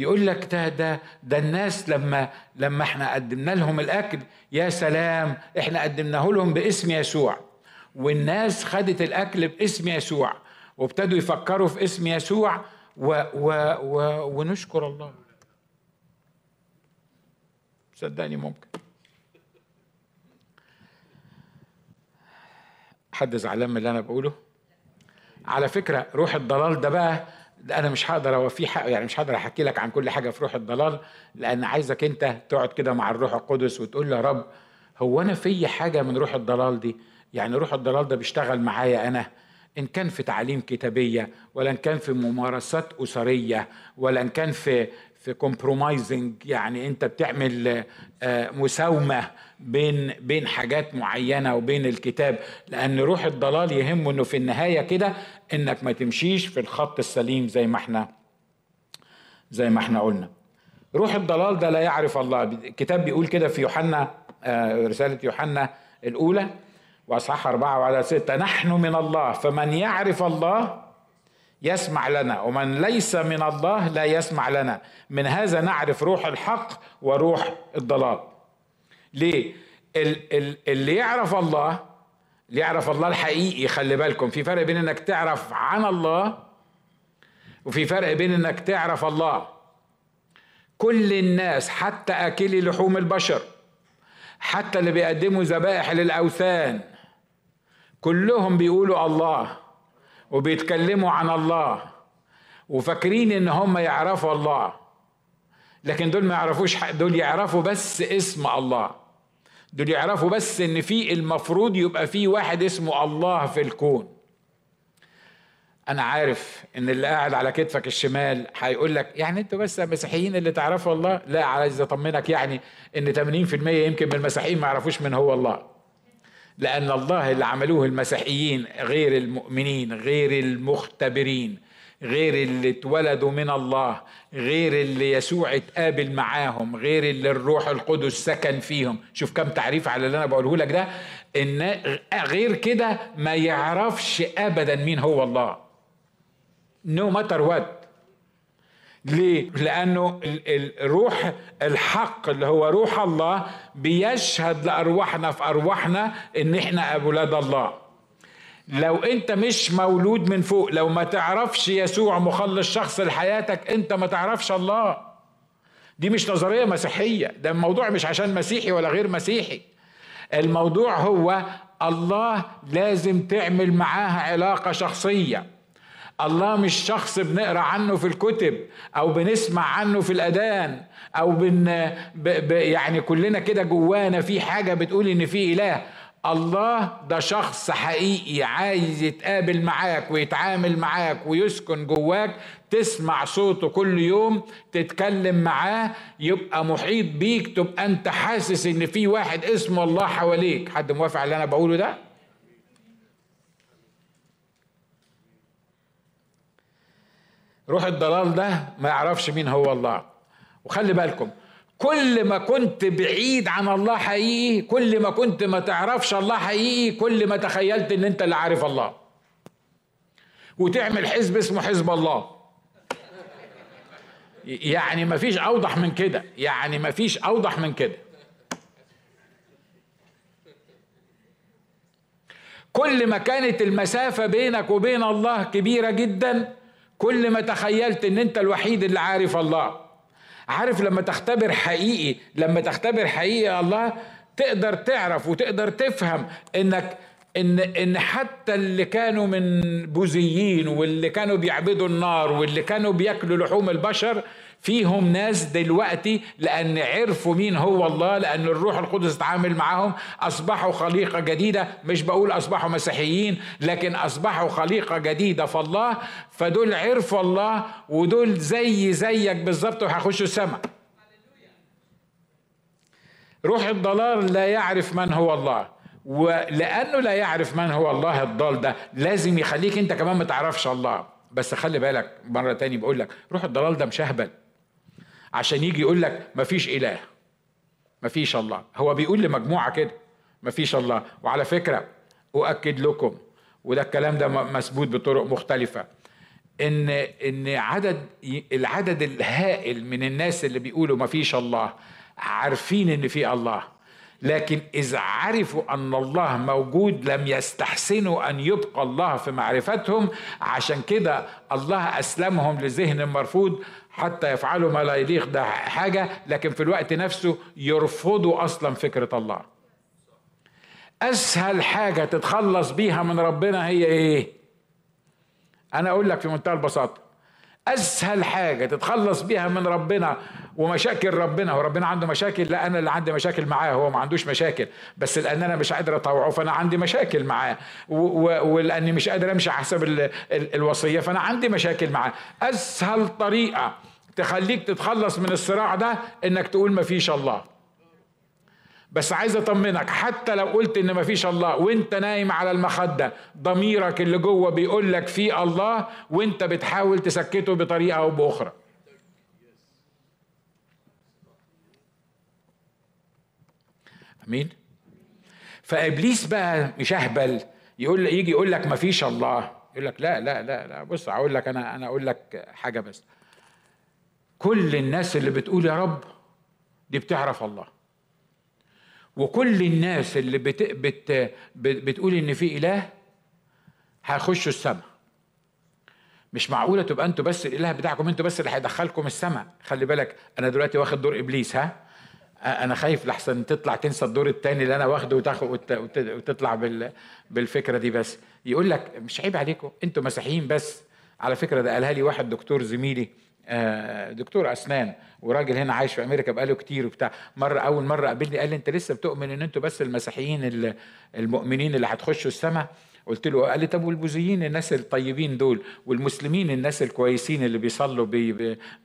S1: يقول لك ده ده ده الناس لما لما إحنا قدمنا لهم الأكل يا سلام إحنا قدمناه لهم باسم يسوع. والناس خدت الأكل باسم يسوع وابتدوا يفكروا في اسم يسوع و و و ونشكر الله. صدقني ممكن. حد زعلان من اللي أنا بقوله؟ على فكرة روح الضلال ده بقى أنا مش هقدر اوفيه حق يعني مش هقدر أحكي لك عن كل حاجة في روح الضلال لأن عايزك أنت تقعد كده مع الروح القدس وتقول له يا رب هو أنا في حاجة من روح الضلال دي؟ يعني روح الضلال ده بيشتغل معايا أنا إن كان في تعليم كتابية ولا إن كان في ممارسات أسرية ولا إن كان في في compromising يعني أنت بتعمل آه، مساومة بين بين حاجات معينة وبين الكتاب لأن روح الضلال يهمه إنه في النهاية كده إنك ما تمشيش في الخط السليم زي ما إحنا زي ما إحنا قلنا. روح الضلال ده لا يعرف الله. الكتاب بيقول كده في يوحنا آه، رسالة يوحنا الأولى وأصحاح أربعة وعلى ستة. نحن من الله فمن يعرف الله يسمع لنا ومن ليس من الله لا يسمع لنا. من هذا نعرف روح الحق وروح الضلال. ليه؟ اللي يعرف الله اللي يعرف الله الحقيقي خلي بالكم. في فرق بين إنك تعرف عن الله وفي فرق بين إنك تعرف الله. كل الناس حتى اكلي لحوم البشر حتى اللي بيقدموا ذبائح للأوثان كلهم بيقولوا الله وبيتكلموا عن الله وفاكرين إن هم يعرفوا الله. لكن دول ما يعرفوش دول يعرفوا بس اسم الله. دول يعرفوا بس إن في المفروض يبقى في واحد اسمه الله في الكون. أنا عارف إن اللي قاعد على كتفك الشمال هيقول لك يعني أنتوا بس مسيحيين اللي تعرفوا الله؟ لا عايز أطمنك يعني إن 80% يمكن من المسيحيين ما يعرفوش من هو الله. لأن الله اللي عملوه المسيحيين غير المؤمنين غير المختبرين. غير اللي اتولدوا من الله غير اللي يسوع اتقابل معاهم غير اللي الروح القدس سكن فيهم. شوف كم تعريف على اللي أنا بقوله لك ده. إن غير كده ما يعرفش ابدا مين هو الله. no matter what ليه؟ لأنه الروح الحق اللي هو روح الله بيشهد لأرواحنا في أرواحنا إن إحنا أولاد الله. لو أنت مش مولود من فوق لو ما تعرفش يسوع مخلص شخص لحياتك أنت ما تعرفش الله. دي مش نظرية مسيحية ده الموضوع مش عشان مسيحي ولا غير مسيحي. الموضوع هو الله لازم تعمل معاه علاقة شخصية. الله مش شخص بنقرأ عنه في الكتب أو بنسمع عنه في الأذان أو بن ب ب يعني كلنا كده جوانا في حاجة بتقول إن في إله. الله ده شخص حقيقي عايز يتقابل معاك ويتعامل معاك ويسكن جواك تسمع صوته كل يوم تتكلم معاه يبقى محيط بيك تبقى انت حاسس ان في واحد اسمه الله حواليك. حد موافق على اللي أنا بقوله ده؟ روح الضلال ده ما يعرفش مين هو الله. وخلي بالكم كل ما كنت بعيد عن الله حقيقي كل ما كنت ما تعرفش الله حقيقي كل ما تخيلت إن أنت اللي عارف الله. وتعمل حزب اسمه حزب الله. يعني ما فيش أوضح من كده يعني ما فيش أوضح من كده. كل ما كانت المسافة بينك وبين الله كبيرة جدا كل ما تخيلت إن أنت الوحيد اللي عارف الله. عارف لما تختبر حقيقي لما تختبر حقيقي الله تقدر تعرف وتقدر تفهم إنك إن إن حتى اللي كانوا من بوذيين واللي كانوا بيعبدوا النار واللي كانوا بياكلوا لحوم البشر فيهم ناس دلوقتي لأن عرفوا مين هو الله لأن الروح القدس اتعامل معاهم. أصبحوا خليقة جديدة مش بقول أصبحوا مسيحيين لكن أصبحوا خليقة جديدة في الله. فدول عرفوا الله ودول زي زيك بالظبط وهيخشوا السماء. روح الضلال لا يعرف من هو الله. ولأنه لا يعرف من هو الله الضال ده لازم يخليك انت كمان ما تعرفش الله. بس خلي بالك مرة تاني بقول لك روح الضلال ده مشهبل عشان يجي يقول لك مفيش إله. مفيش الله. هو بيقول لمجموعة كده مفيش الله. وعلى فكرة أؤكد لكم وده الكلام ده مثبوت بطرق مختلفة إن إن عدد العدد الهائل من الناس اللي بيقولوا مفيش الله عارفين إن في الله. لكن إذا عرفوا أن الله موجود لم يستحسنوا أن يبقى الله في معرفتهم عشان كده الله أسلمهم لذهن مرفوض حتى يفعلوا ما لا يليق ده حاجة لكن في الوقت نفسه يرفضوا أصلا فكرة الله أسهل حاجة تتخلص بيها من ربنا هي إيه؟ أنا أقول لك في منتهى البساطة أسهل حاجة تتخلص بيها من ربنا ومشاكل ربنا هو ربنا عنده مشاكل لا أنا اللي عندي مشاكل معاه هو ما عندوش مشاكل. بس لأن أنا مش قادر أطوعه فأنا عندي مشاكل معاه. ولأني مش قادر أمشي حسب الوصية فأنا عندي مشاكل معاه. أسهل طريقة تخليك تتخلص من الصراع ده إنك تقول ما فيش الله. بس عايز أطمنك حتى لو قلت إن مفيش الله وأنت نايم على المخدة ضميرك اللي جوه بيقول لك في الله وأنت بتحاول تسكته بطريقة أو بأخرى. آمين. فإبليس بقى مش أهبل يقول يجي يقول لك مفيش الله. يقول لك لا لا لا لا بص أقول لك أنا أنا أقول لك حاجة بس. كل الناس اللي بتقول يا رب دي بتعرف الله. وكل الناس اللي بت بت بتقول إن في إله هيخشوا السماء. مش معقولة تبقى أنتوا بس الإله بتاعكم أنتوا بس اللي هيدخلكم السماء. خلي بالك أنا دلوقتي واخد دور إبليس ها؟ أنا خايف لحسن تطلع تنسى الدور الثاني اللي أنا واخده وتطلع بالفكرة دي بس. يقول لك مش عيب عليكم أنتوا مسيحيين بس. على فكرة ده قالها لي واحد دكتور زميلي آه، دكتور أسنان وراجل هنا عايش في أمريكا بقاله كتير وبتاع. مرة أول مرة قابلني قال لي أنت لسه بتؤمن إن أنتوا بس المسيحيين المؤمنين اللي هتخشوا السماء؟ قلت له قال لي طب والبوذيين الناس الطيبين دول والمسلمين الناس الكويسين اللي بيصلوا بي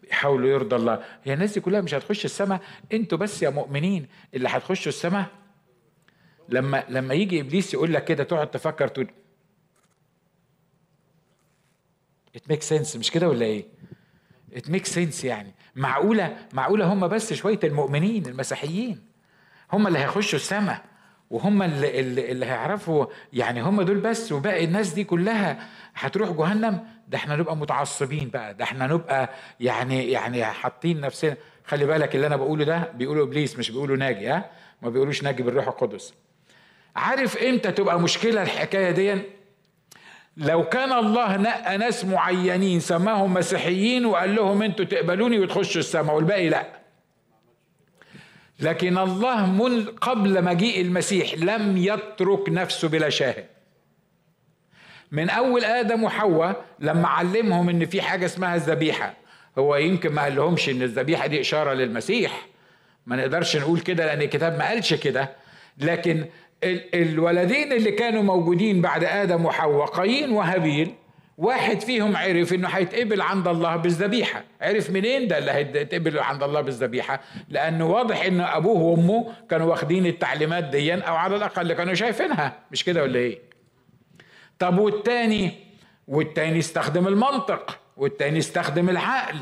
S1: بيحاولوا يرضى الله هي الناس دي كلها مش هتخش السماء؟ أنتوا بس يا مؤمنين اللي هتخشوا السماء؟ لما لما يجي إبليس يقول لك كده تقعد تفكر تقول it makes sense مش كده ولا إيه؟ it makes sense يعني. معقولة معقولة هم بس شوية المؤمنين المسيحيين هم اللي هيخشوا السماء. وهم اللي, اللي, اللي هيعرفوا يعني هم دول بس وباقي الناس دي كلها هتروح جهنم. ده إحنا نبقى متعصبين بقى. ده إحنا نبقى يعني يعني حاطين نفسنا. خلي بالك اللي أنا بقوله ده بيقوله إبليس مش بيقوله ناجي ها؟ ما بيقولوش ناجي بالروح القدس. عارف إمتى تبقى مشكلة الحكاية دي؟ لو كان الله نقى ناس معينين سماهم مسيحيين وقال لهم أنتوا تقبلوني وتخشوا السماء والباقي لا. لكن الله من قبل مجيء المسيح لم يترك نفسه بلا شاهد. من أول آدم وحواء لما علمهم إن في حاجة اسمها الذبيحة هو يمكن ما قال لهمش إن الذبيحة دي إشارة للمسيح. ما نقدرش نقول كده لأن الكتاب ما قالش كده. لكن الولدين اللي كانوا موجودين بعد آدم وحواء قايين وهابيل واحد فيهم عرف إنه هيتقبل عند الله بالذبيحة. عرف منين ده اللي هيتقبل عند الله بالذبيحة؟ لأنه واضح ان أبوه وأمه كانوا واخدين التعليمات دي أو على الأقل كانوا شايفينها. مش كده ولا إيه؟ طب والتاني؟ والتاني استخدم المنطق والتاني استخدم العقل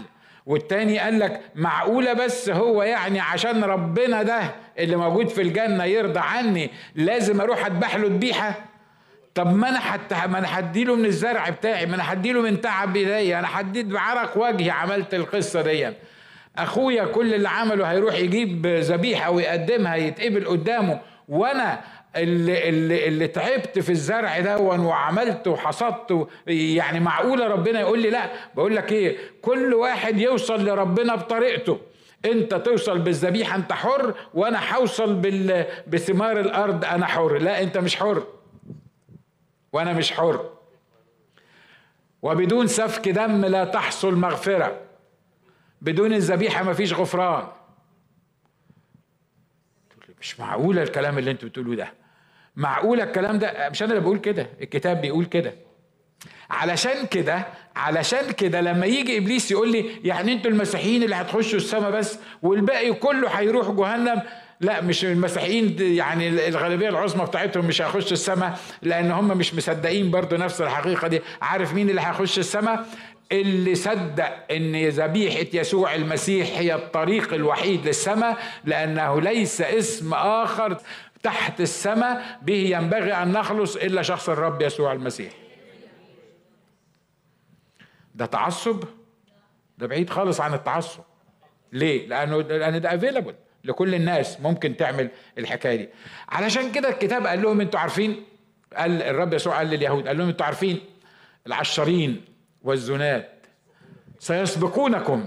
S1: والتاني قال لك معقولة بس هو يعني عشان ربنا ده اللي موجود في الجنة يرضى عني لازم أروح اذبح له ذبيحة طب ما أنا حتى ما أنا هديله من الزرع بتاعي ما أنا هديله من تعب إيديا أنا هديت بعرق وجهي عملت القصة دي. أخويا كل اللي عمله هيروح يجيب ذبيحة ويقدمها يتقبل قدامه. وأنا اللي, اللي, اللي تعبت في الزرع دون وعملت وحصدت يعني معقولة ربنا يقول لي لا. بقول لك إيه كل واحد يوصل لربنا بطريقته. أنت توصل بالذبيحة أنت حر وأنا هوصل بثمار الأرض أنا حر. لا أنت مش حر. وأنا مش حر. وبدون سفك دم لا تحصل مغفرة. بدون الذبيحة مفيش غفران. مش معقولة الكلام اللي أنتوا بتقولوه ده. معقولة الكلام ده؟ مش أنا اللي بقول كده. الكتاب بيقول كده. علشان كده علشان كده لما يجي إبليس يقول لي يعني أنتوا المسيحيين اللي هتخشوا السماء بس والباقي كله هيروح جهنم لا مش المسيحيين يعني الغالبية العظمى بتاعتهم مش هيخشوا السماء لأن هم مش مصدقين برضو نفس الحقيقة دي. عارف مين اللي هيخش السماء؟ اللي صدق إن ذبيحة يسوع المسيح هي الطريق الوحيد للسماء لأنه ليس اسم آخر تحت السماء به ينبغي أن نخلص إلا شخص الرب يسوع المسيح. ده تعصب؟ ده بعيد خالص عن التعصب. ليه؟ لأنه لأن ده افيلابل لكل الناس ممكن تعمل الحكاية دي. علشان كده الكتاب قال لهم أنتوا عارفين قال الرب يسوع قال لليهود قال لهم أنتوا عارفين العشرين والزنات سيسبقونكم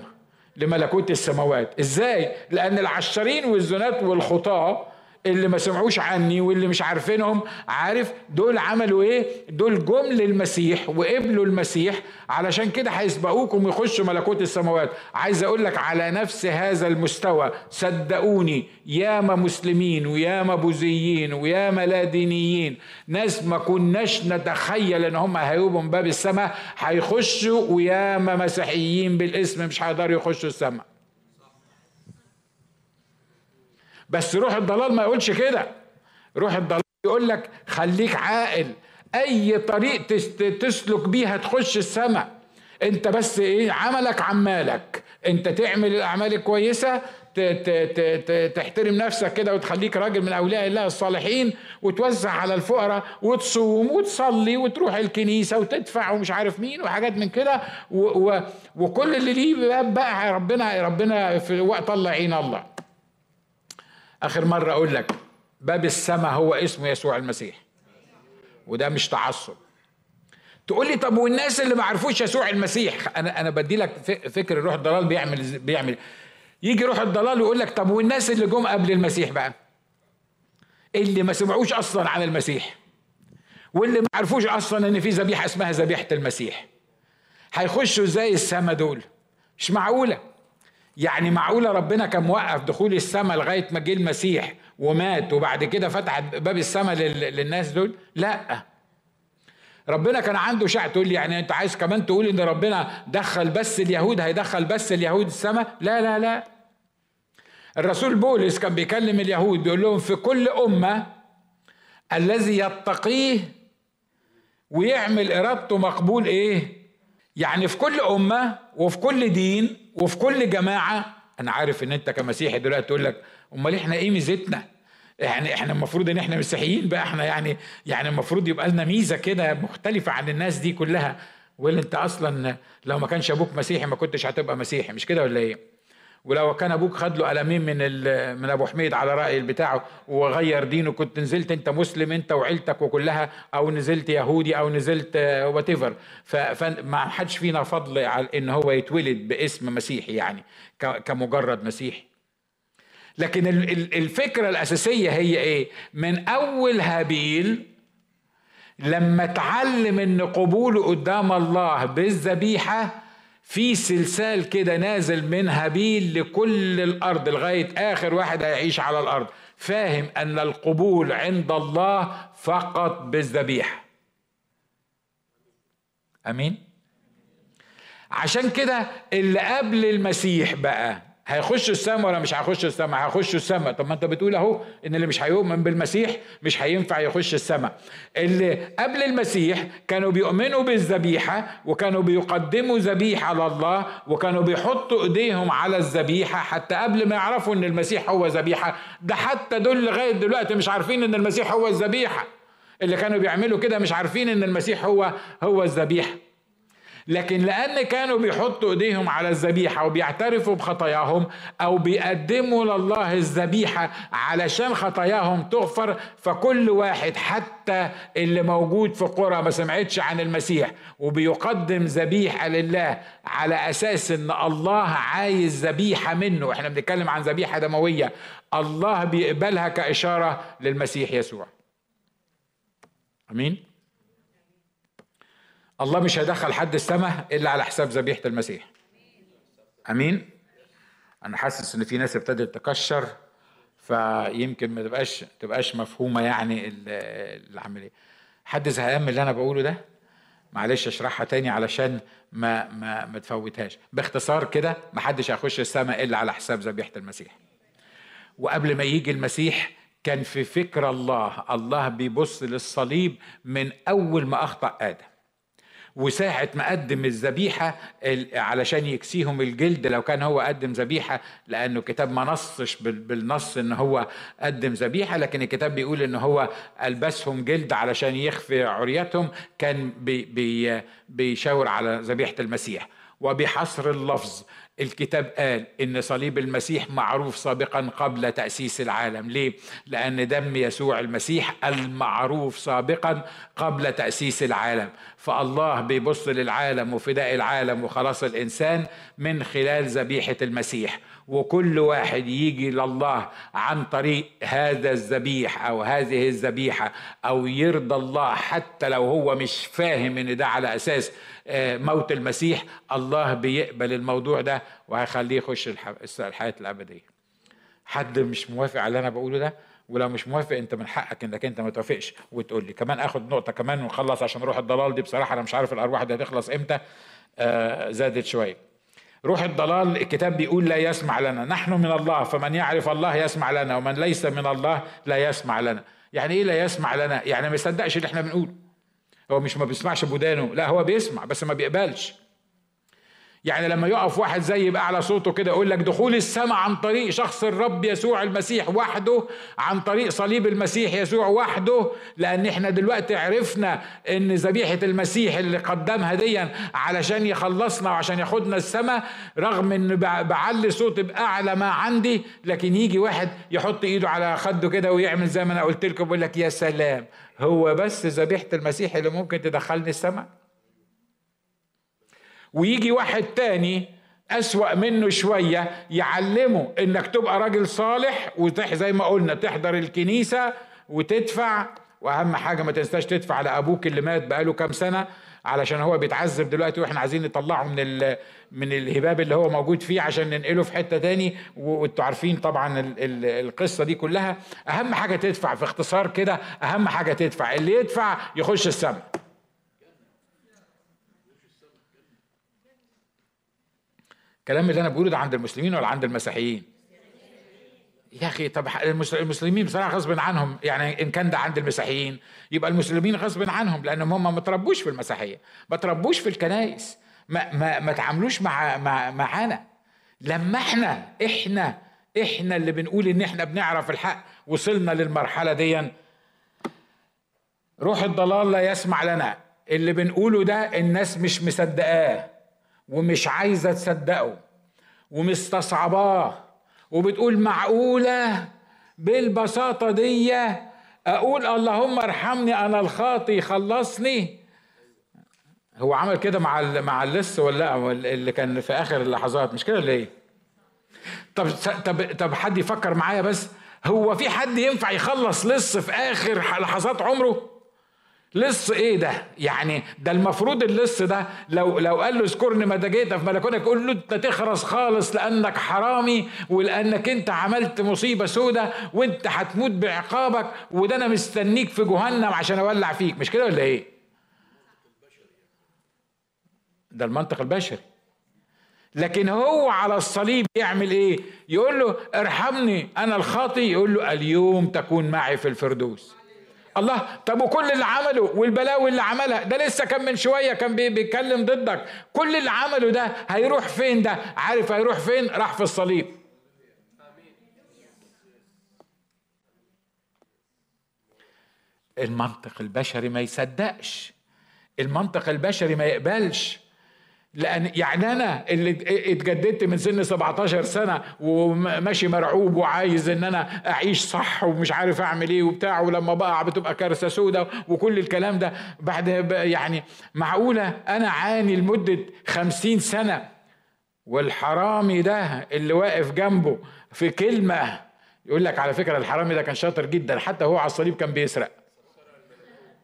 S1: لملكوت السماوات. إزاي؟ لأن العشرين والزنات والخطاة اللي ما سمعوش عني واللي مش عارفينهم عارف دول عملوا إيه؟ دول جم للمسيح وقبلوا المسيح علشان كده هيسبقوكم ويخشوا ملكوت السماوات. عايز أقول لك على نفس هذا المستوى صدقوني ياما مسلمين وياما بوذيين وياما لا دينيين ناس ما كناش نتخيل إن هم هيبقوا من باب السماء هيخشوا وياما مسيحيين بالاسم مش هيقدروا يخشوا السماء. بس روح الضلال ما يقولش كده. روح الضلال يقول لك خليك عاقل. أي طريق تسلك بيها تخش السماء. أنت بس إيه؟ عملك عمالك أنت تعمل الأعمال الكويسة تحترم نفسك كده وتخليك راجل من أولياء الله الصالحين وتوزع على الفقراء وتصوم وتصلي وتروح الكنيسة وتدفع ومش عارف مين وحاجات من كده. وكل اللي ليه بقى ربنا ربنا في وقت الله الله. آخر مرة أقول لك باب السماء هو اسمه يسوع المسيح. وده مش تعصب. تقول لي طب والناس اللي ما عرفوش يسوع المسيح أنا أنا بدي لك فكر روح الضلال بيعمل بيعمل. يجي روح الضلال ويقول لك طب والناس اللي جم قبل المسيح بقى؟ اللي ما سمعوش أصلا عن المسيح. واللي ما عرفوش أصلا إن في ذبيحة اسمها ذبيحة المسيح. هيخشوا إزاي السما دول؟ مش معقولة. يعني معقولة ربنا كان موقف دخول السماء لغاية ما جه المسيح ومات وبعد كده فتح باب السماء للناس دول؟ لا. ربنا كان عنده شع تقول لي يعني انت عايز كمان تقول ان ربنا دخل بس اليهود هيدخل بس اليهود السماء لا لا لا. الرسول بولس كان بيكلم اليهود بيقول لهم في كل أمة الذي يتقيه ويعمل إرادته مقبول إيه؟ يعني في كل أمة وفي كل دين وفي كل جماعة أنا عارف إن أنت كمسيحي دلوقتي تقول لك أمال إحنا إيه ميزتنا؟ يعني إحنا المفروض إن إحنا مسيحيين بقى إحنا يعني يعني المفروض يبقى لنا ميزة كده مختلفة عن الناس دي كلها واللي أنت أصلا لو ما كانش أبوك مسيحي ما كنتش هتبقى مسيحي مش كده ولا إيه؟ ولو كان أبوك خد له قلمين من من أبو حميد على رأي بتاعه وغير دينه كنت نزلت أنت مسلم أنت وعيلتك وكلها أو نزلت يهودي أو نزلت whatever فما حدش فينا فضل على إن هو يتولد باسم مسيحي يعني كمجرد مسيحي. لكن الفكرة الأساسية هي إيه؟ من أول هابيل لما اتعلم إن قبوله قدام الله بالذبيحة في سلسال كده نازل من هابيل لكل الأرض لغاية آخر واحد هيعيش على الأرض. فاهم أن القبول عند الله فقط بالذبيحة. أمين؟ عشان كده اللي قبل المسيح بقى هيخشوا السماء ولا مش هيخشوا السماء هيخشوا السماء طب ما انت بتقول اهو ان اللي مش هيؤمن بالمسيح مش هينفع يخش السماء اللي قبل المسيح كانوا بيؤمنوا بالذبيحة وكانوا بيقدموا ذبيحة لله وكانوا بيحطوا ايديهم على الذبيحة حتى قبل ما يعرفوا ان المسيح هو ذبيحة. ده حتى دول لغاية دلوقتي مش عارفين ان المسيح هو الذبيحة. اللي كانوا بيعملوا كده مش عارفين ان المسيح هو هو الذبيحة. لكن لأن كانوا بيحطوا إيديهم على الذبيحة وبيعترفوا بخطاياهم أو بيقدموا لله الذبيحة علشان خطاياهم تغفر فكل واحد حتى اللي موجود في قرى ما سمعتش عن المسيح وبيقدم ذبيحة لله على أساس إن الله عايز ذبيحة منه. إحنا بنتكلم عن ذبيحة دموية. الله بيقبلها كإشارة للمسيح يسوع. أمين؟ الله مش هيدخل حد السماء إلا على حساب ذبيحة المسيح. آمين؟ أنا حاسس إن في ناس ابتدت تكشر فيمكن ما تبقاش تبقاش مفهومة يعني العملية حد زهقان من اللي أنا بقوله ده؟ معلش أشرحها تاني علشان ما ما ما تفوتهاش. باختصار كده ما حدش هيخش السماء إلا على حساب ذبيحة المسيح. وقبل ما يجي المسيح كان في فكر الله. الله بيبص للصليب من أول ما أخطأ آدم. وساعة ما قدم الذبيحة علشان يكسيهم الجلد لو كان هو قدم ذبيحة لأنه الكتاب ما نصش بالنص إن هو قدم ذبيحة لكن الكتاب بيقول إن هو ألبسهم جلد علشان يخفي عريتهم كان بي بي بيشاور على ذبيحة المسيح. وبحصر اللفظ الكتاب قال إن صليب المسيح معروف سابقا قبل تأسيس العالم. ليه؟ لأن دم يسوع المسيح المعروف سابقا قبل تأسيس العالم. فالله بيبص للعالم وفداء العالم وخلاص الإنسان من خلال ذبيحة المسيح. وكل واحد يجي لله عن طريق هذا الذبيح أو هذه الذبيحة أو يرضى الله حتى لو هو مش فاهم إن ده على أساس آه، موت المسيح الله بيقبل الموضوع ده وهيخليه يخش الحياة الأبدية. حد مش موافق على اللي أنا بقوله ده؟ ولو مش موافق أنت من حقك إنك أنت ما توافقش وتقول لي. كمان آخد نقطة كمان ونخلص عشان روح الضلال دي بصراحة أنا مش عارف الأرواح دي هتخلص إمتى آه زادت شوية. روح الضلال الكتاب بيقول لا يسمع لنا. نحن من الله فمن يعرف الله يسمع لنا ومن ليس من الله لا يسمع لنا. يعني إيه لا يسمع لنا؟ يعني ما يصدقش اللي إحنا بنقوله. هو مش ما بيسمعش بودانه. لا هو بيسمع بس ما بيقبلش. يعني لما يقف واحد زي يبقى على صوته كده يقول لك دخول السماء عن طريق شخص الرب يسوع المسيح وحده عن طريق صليب المسيح يسوع وحده لأن إحنا دلوقتي عرفنا إن ذبيحة المسيح اللي قدمها ديا علشان يخلصنا وعشان ياخدنا السماء رغم إن بعلي صوتي باعلى ما عندي لكن يجي واحد يحط إيده على خده كده ويعمل زي ما أنا قلت لكم يقول لك يا سلام هو بس ذبيحة المسيح اللي ممكن تدخلني السماء؟ ويجي واحد تاني أسوأ منه شوية يعلمه إنك تبقى راجل صالح وتح زي ما قلنا تحضر الكنيسة وتدفع. وأهم حاجة ما تنساش تدفع لأبوك اللي مات بقاله كام سنة علشان هو بيتعذب دلوقتي وإحنا عايزين نطلعه من من الهباب اللي هو موجود فيه عشان ننقله في حتة تاني. وأنتوا عارفين طبعا القصة دي كلها. أهم حاجة تدفع في اختصار كده أهم حاجة تدفع. اللي يدفع يخش السماء. الكلام اللي أنا بقوله ده عند المسلمين ولا عند المسيحيين؟ يا أخي طب المسلمين بصراحة غصب عنهم يعني إن كان ده عند المسيحيين يبقى المسلمين غصب عنهم لأنهم هم ما تربوش في المسيحية ما تربوش في الكنائس ما ما ما تعاملوش مع, مع معانا. لما إحنا إحنا إحنا اللي بنقول إن إحنا بنعرف الحق وصلنا للمرحلة دي روح الضلال لا يسمع لنا اللي بنقوله ده الناس مش مصدقاه. ومش عايزة تصدقه ومستصعباه وبتقول معقولة؟ بالبساطة دي أقول اللهم ارحمني أنا الخاطي خلصني. هو عمل كده مع مع اللص ولا اللي كان في آخر اللحظات مش كده ولا إيه؟ طب طب طب حد يفكر معايا بس هو في حد ينفع يخلص لص في آخر لحظات عمره؟ لص إيه ده؟ يعني ده المفروض اللص ده لو لو قال له اذكرني متى جيت في ملكونك يقول له انت تخرس خالص لانك حرامي ولانك انت عملت مصيبة سودة وانت هتموت بعقابك وده أنا مستنيك في جهنم عشان اولع فيك مش كده ولا إيه؟ ده المنطق البشري. لكن هو على الصليب يعمل إيه؟ يقول له ارحمني أنا الخاطي يقول له اليوم تكون معي في الفردوس. الله طب وكل اللي عمله والبلاوي اللي عملها؟ ده لسه كان من شوية كان بيتكلم ضدك. كل اللي عمله ده هيروح فين ده؟ عارف هيروح فين؟ راح في الصليب. المنطق البشري ما يصدقش. المنطق البشري ما يقبلش. لأن يعني أنا اللي اتجددت من سن 17 سنة وماشي مرعوب وعايز إن أنا أعيش صح ومش عارف أعمل إيه وبتاع ولما بقع بتبقى كارثة سودة وكل الكلام ده. بعد يعني معقولة أنا عاني لمدة 50 سنة والحرامي ده اللي واقف جنبه في كلمة يقول لك على فكرة الحرامي ده كان شاطر جدا حتى هو على الصليب كان بيسرق.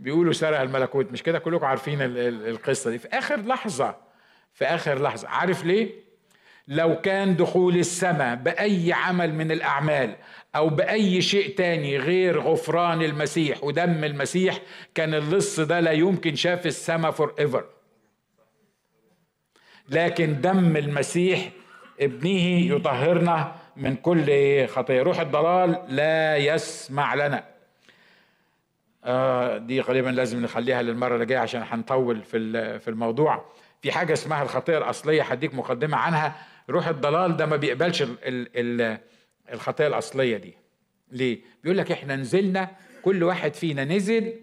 S1: بيقولوا سرق الملكوت مش كده؟ كلكم عارفين القصة دي. في آخر لحظة في آخر لحظة. عارف ليه؟ لو كان دخول السماء بأي عمل من الأعمال أو بأي شيء تاني غير غفران المسيح ودم المسيح كان اللص ده لا يمكن شاف السماء forever لكن دم المسيح ابنه يطهرنا من كل خطيه روح الضلال لا يسمع لنا. آه دي غالبا لازم نخليها للمرة اللي جاية عشان هنطول في في الموضوع. في حاجة اسمها الخطيه الأصلية هديك مقدمة عنها. روح الضلال ده ما بيقبلش ال ال الخطيه الأصلية دي. ليه؟ بيقول لك إحنا نزلنا كل واحد فينا نزل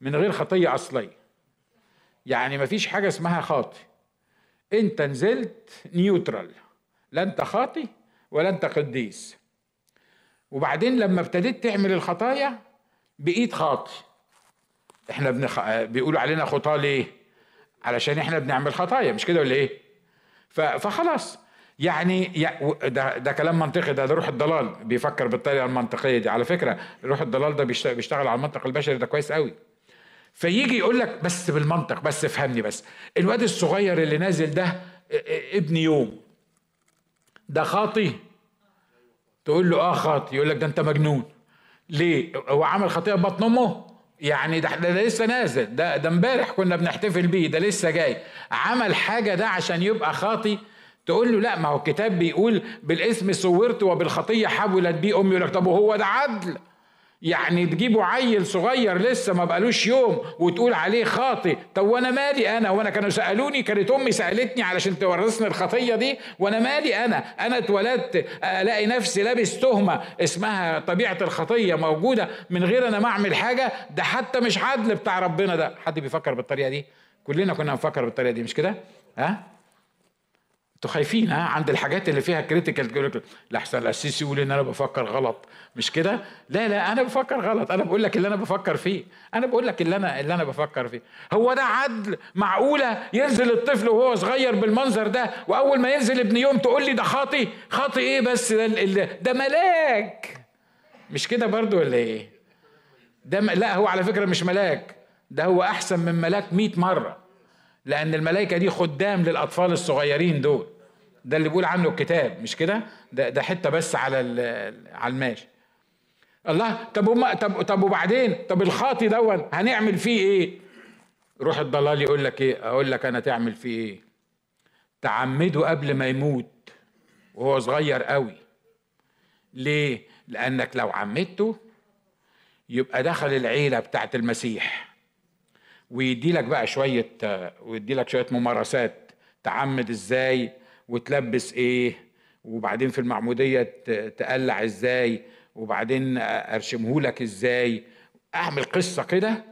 S1: من غير خطيه أصلية. يعني ما فيش حاجة اسمها خاطي أنت نزلت نيوترال. لا أنت خاطي ولا أنت قديس. وبعدين لما ابتديت تعمل الخطايا بقيت خاطي إحنا بنخ... بيقولوا علينا خطاة ليه؟ علشان إحنا بنعمل خطايا مش كده ولا إيه؟ فخلاص. يعني ده ده كلام منطقي ده, ده روح الضلال بيفكر بالطريقة المنطقية دي. على فكرة روح الضلال ده بيشتغل على المنطق البشري ده كويس قوي. فيجي يقول لك بس بالمنطق بس افهمني بس. الواد الصغير اللي نازل ده ابن يوم. ده خاطي؟ تقول له آه خاطي. يقول لك ده أنت مجنون. ليه؟ هو عمل خطيئة بطن أمه؟ يعني ده, لسه نازل. ده ده امبارح كنا بنحتفل بيه ده لسه جاي. عمل حاجة ده عشان يبقى خاطي؟ تقول له لا ما هو الكتاب بيقول بالاسم صورت وبالخطية حولت بيه أمي. يقول لك طب وهو ده عدل. يعني تجيبوا عيل صغير لسه ما بقالوش يوم وتقول عليه خاطي طب وأنا مالي أنا؟ وأنا كانوا سألوني كانت أمي سألتني علشان تورثني الخطية دي. وأنا مالي أنا؟ أنا اتولدت الاقي نفسي لابس تهمة اسمها طبيعة الخطية موجودة من غير أنا ما اعمل حاجة. ده حتى مش عدل بتاع ربنا ده. حد بيفكر بالطريقة دي؟ كلنا كنا بنفكر بالطريقة دي مش كده؟ ها؟ أنتوا خايفين ها؟ عند الحاجات اللي فيها كريتيكال لحسن القسيس يقول إن أنا بفكر غلط. مش كده؟ لا لا أنا بفكر غلط. أنا بقول لك اللي أنا بفكر فيه. أنا بقول لك اللي أنا اللي أنا بفكر فيه. هو ده عدل معقولة؟ ينزل الطفل وهو صغير بالمنظر ده وأول ما ينزل ابن يوم تقول لي ده خاطي خاطي إيه بس؟ ده ده ملاك. مش كده برضو ولا إيه؟ ده لا هو على فكرة مش ملاك. ده هو أحسن من ملاك 100 مرة. لأن الملائكة دي خدام للأطفال الصغيرين دول. ده اللي بيقول عنه الكتاب مش كده؟ ده ده حتة بس على على الماشي. الله طب وما طب طب وبعدين؟ طب الخاطي دون هنعمل فيه إيه؟ روح الضلال يقول لك إيه؟ أقول لك أنا تعمل فيه إيه؟ تعمده قبل ما يموت وهو صغير قوي. ليه؟ لأنك لو عمدته يبقى دخل العيلة بتاعت المسيح. ويدي لك بقى شوية ويدي لك شوية ممارسات تعمد إزاي وتلبس إيه وبعدين في المعمودية تقلع إزاي وبعدين أرشمه لك إزاي. أعمل قصة كده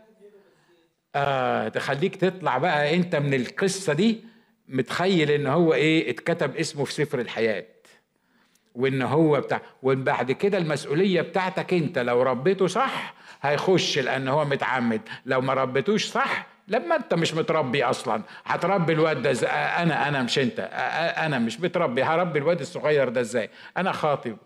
S1: آه تخليك تطلع بقى أنت من القصة دي متخيل إن هو إيه اتكتب اسمه في سفر الحياة. وإن هو بتاع وبعد كده المسؤولية بتاعتك أنت لو ربيته صح هيخش لأن هو متعمد. لو ما ربيتوش صح لما أنت مش متربي أصلا. هتربي الواد ده إزاي؟ أنا أنا مش أنت. أنا مش متربي. هربي الواد الصغير ده إزاي؟ أنا خاطب.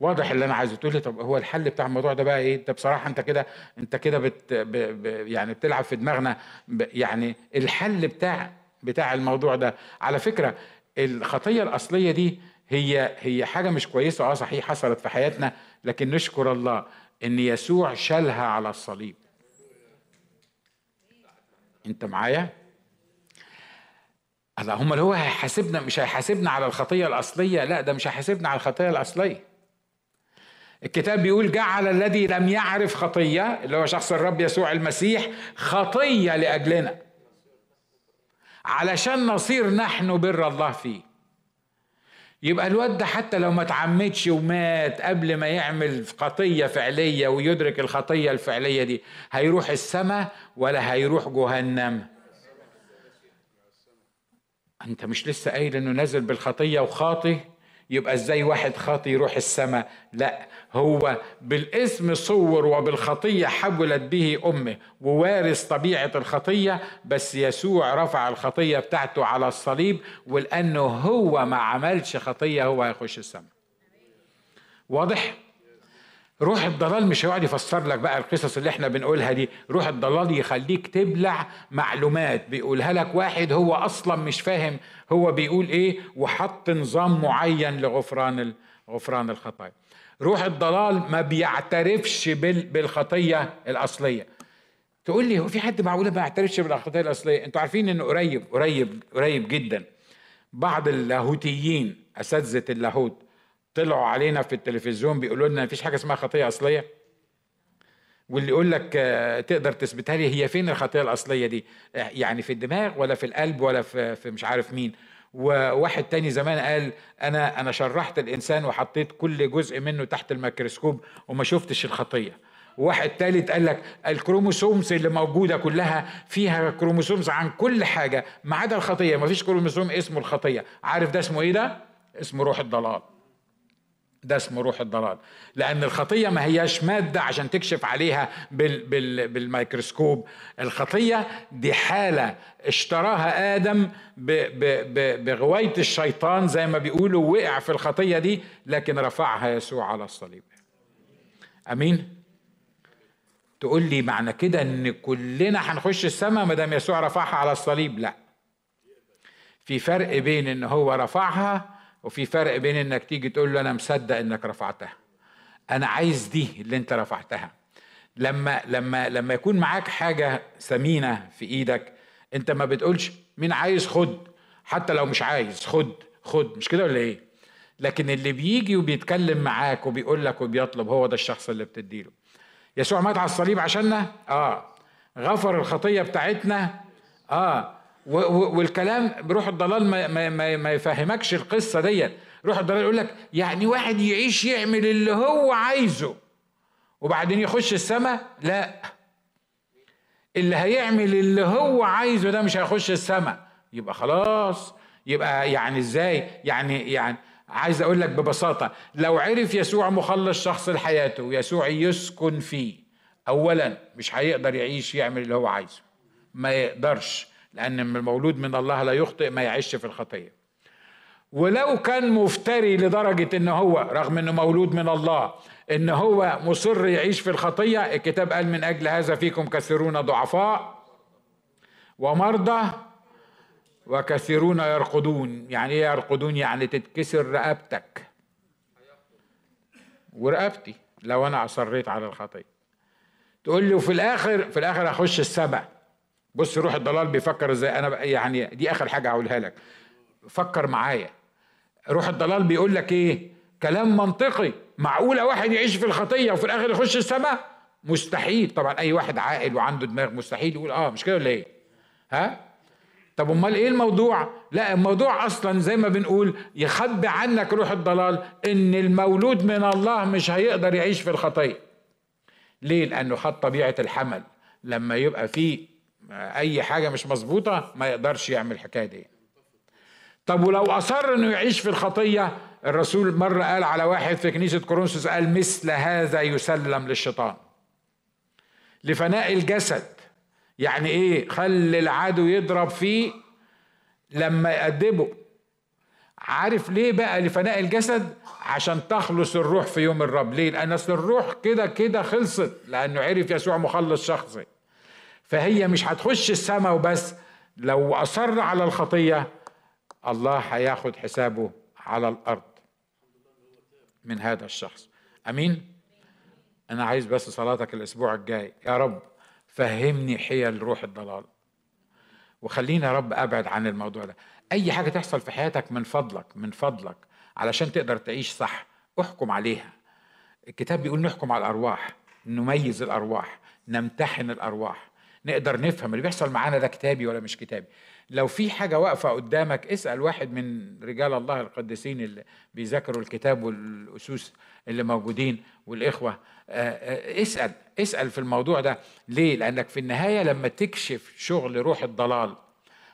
S1: واضح اللي أنا عايزه. تقول لي طب هو الحل بتاع الموضوع ده بقى إيه؟ انت بصراحه أنت كده أنت كده بت ب ب يعني بتلعب في دماغنا. يعني الحل بتاع بتاع الموضوع ده. على فكرة الخطية الأصلية دي هي هي حاجة مش كويسة. آه صحيح حصلت في حياتنا لكن نشكر الله. إن يسوع شالها على الصليب. أنت معايا؟ اللهم هو هيحاسبنا مش هيحاسبنا على الخطية الأصلية لا ده مش هيحاسبنا على الخطية الأصلية. الكتاب بيقول جعل الذي لم يعرف خطية اللي هو شخص الرب يسوع المسيح خطية لأجلنا. علشان نصير نحن بر الله فيه. يبقى الواد ده حتى لو ما تعمدش ومات قبل ما يعمل خطية فعلية ويدرك الخطية الفعلية دي هيروح السماء ولا هيروح جهنم؟ أنت مش لسه قايل إنه نازل بالخطية وخاطي يبقى إزاي واحد خاطي يروح السماء لا هو بالاسم صور وبالخطية حولت به أمه ووارث طبيعة الخطية بس يسوع رفع الخطية بتاعته على الصليب ولأنه هو ما عملش خطية هو هيخش السماء واضح؟ روح الضلال مش هيقعد يفسر لك بقى القصص اللي إحنا بنقولها دي. روح الضلال يخليك تبلع معلومات. بيقولها لك واحد هو أصلا مش فاهم. هو بيقول إيه؟ وحط نظام معين لغفران غفران الخطايا. روح الضلال ما بيعترفش بالخطية الأصلية. تقول لي هو في حد معقولة ما يعترفش بالخطية الأصلية؟ أنتوا عارفين إنه قريب قريب قريب جدا. بعض اللاهوتيين أساتذة اللاهوت طلعوا علينا في التلفزيون بيقولوا لنا مفيش حاجة اسمها خطية أصلية. واللي يقول لك آه، تقدر تثبتها لي هي فين الخطية الأصلية دي؟ آه، يعني في الدماغ ولا في القلب ولا في مش عارف مين. وواحد تاني زمان قال أنا أنا شرحت الإنسان وحطيت كل جزء منه تحت الميكروسكوب وما شفتش الخطية. وواحد تالت قال لك الكروموسومز اللي موجودة كلها فيها كروموسومز عن كل حاجة ما عدا الخطية ما فيش كروموسوم اسمه الخطية. عارف ده اسمه إيه ده؟ اسمه روح الضلال. ده اسمه روح الضلال. لأن الخطية ما هياش مادة عشان تكشف عليها بال بال بالميكروسكوب. الخطية دي حالة اشتراها آدم بغواية الشيطان زي ما بيقولوا وقع في الخطية دي لكن رفعها يسوع على الصليب. أمين؟ تقول لي معنى كده إن كلنا هنخش السماء ما دام يسوع رفعها على الصليب؟ لا. في فرق بين إن هو رفعها وفي فرق بين إنك تيجي تقول له أنا مصدق إنك رفعتها. أنا عايز دي اللي أنت رفعتها. لما لما لما يكون معاك حاجة ثمينه في إيدك أنت ما بتقولش مين عايز خد حتى لو مش عايز خد خد مش كده ولا إيه؟ لكن اللي بيجي وبيتكلم معاك وبيقول لك وبيطلب هو ده الشخص اللي بتديله. يسوع مات على الصليب عشاننا؟ آه. غفر الخطية بتاعتنا؟ آه. والكلام بروح الضلال ما, ما, ما يفهمكش القصة ديت. روح الضلال يقول لك يعني واحد يعيش يعمل اللي هو عايزه وبعدين يخش السماء؟ لا. اللي هيعمل اللي هو عايزه ده مش هيخش السماء. يبقى خلاص. يبقى يعني إزاي؟ يعني يعني عايز أقول لك ببساطة. لو عرف يسوع مخلص شخص لحياته ويسوع يسكن فيه اولا مش هيقدر يعيش يعمل اللي هو عايزه. ما يقدرش. لأن المولود من الله لا يخطئ ما يعيش في الخطية. ولو كان مفتري لدرجة إن هو رغم إنه مولود من الله إن هو مصر يعيش في الخطية الكتاب قال من أجل هذا فيكم كثيرون ضعفاء ومرضى وكثيرون يرقدون. يعني إيه يرقدون؟ يعني تتكسر رقبتك. ورقبتي لو أنا أصريت على الخطية. تقول لي وفي الآخر في الآخر أخش السبع بص روح الضلال بيفكر إزاي؟ أنا يعني دي آخر حاجة هقولها لك. فكر معايا. روح الضلال بيقول لك إيه؟ كلام منطقي. معقولة واحد يعيش في الخطية وفي الآخر يخش السماء؟ مستحيل. طبعا أي واحد عاقل وعنده دماغ مستحيل يقول آه مش كده ولا إيه؟ ها؟ طب أمال إيه الموضوع؟ لا الموضوع أصلا زي ما بنقول يخبي عنك روح الضلال إن المولود من الله مش هيقدر يعيش في الخطية. ليه؟ لأنه خد طبيعة الحمل. لما يبقى فيه أي حاجة مش مظبوطة ما يقدرش يعمل الحكاية دي. طب ولو أصر إنه يعيش في الخطية الرسول مرة قال على واحد في كنيسة كورنثوس قال مثل هذا يسلم للشيطان. لفناء الجسد. يعني إيه؟ خلي العدو يضرب فيه لما يأدبه عارف ليه بقى لفناء الجسد؟ عشان تخلص الروح في يوم الرب. ليه؟ لأن أصل الروح كده كده خلصت لأنه عرف يسوع مخلص شخصي. فهي مش هتخش السماء وبس لو أصر على الخطية الله هياخد حسابه على الأرض من هذا الشخص. أمين؟ أنا عايز بس صلاتك الأسبوع الجاي. يا رب فهمني حيل روح الضلال وخليني يا رب أبعد عن الموضوع ده. أي حاجة تحصل في حياتك من فضلك من فضلك علشان تقدر تعيش صح احكم عليها. الكتاب بيقول نحكم على الأرواح نميز الأرواح نمتحن الأرواح. نقدر نفهم اللي بيحصل معانا ده كتابي ولا مش كتابي. لو في حاجة واقفة قدامك اسأل واحد من رجال الله القديسين اللي بيذاكروا الكتاب والاسوس اللي موجودين والإخوة. اسأل اسأل في الموضوع ده. ليه؟ لأنك في النهاية لما تكشف شغل روح الضلال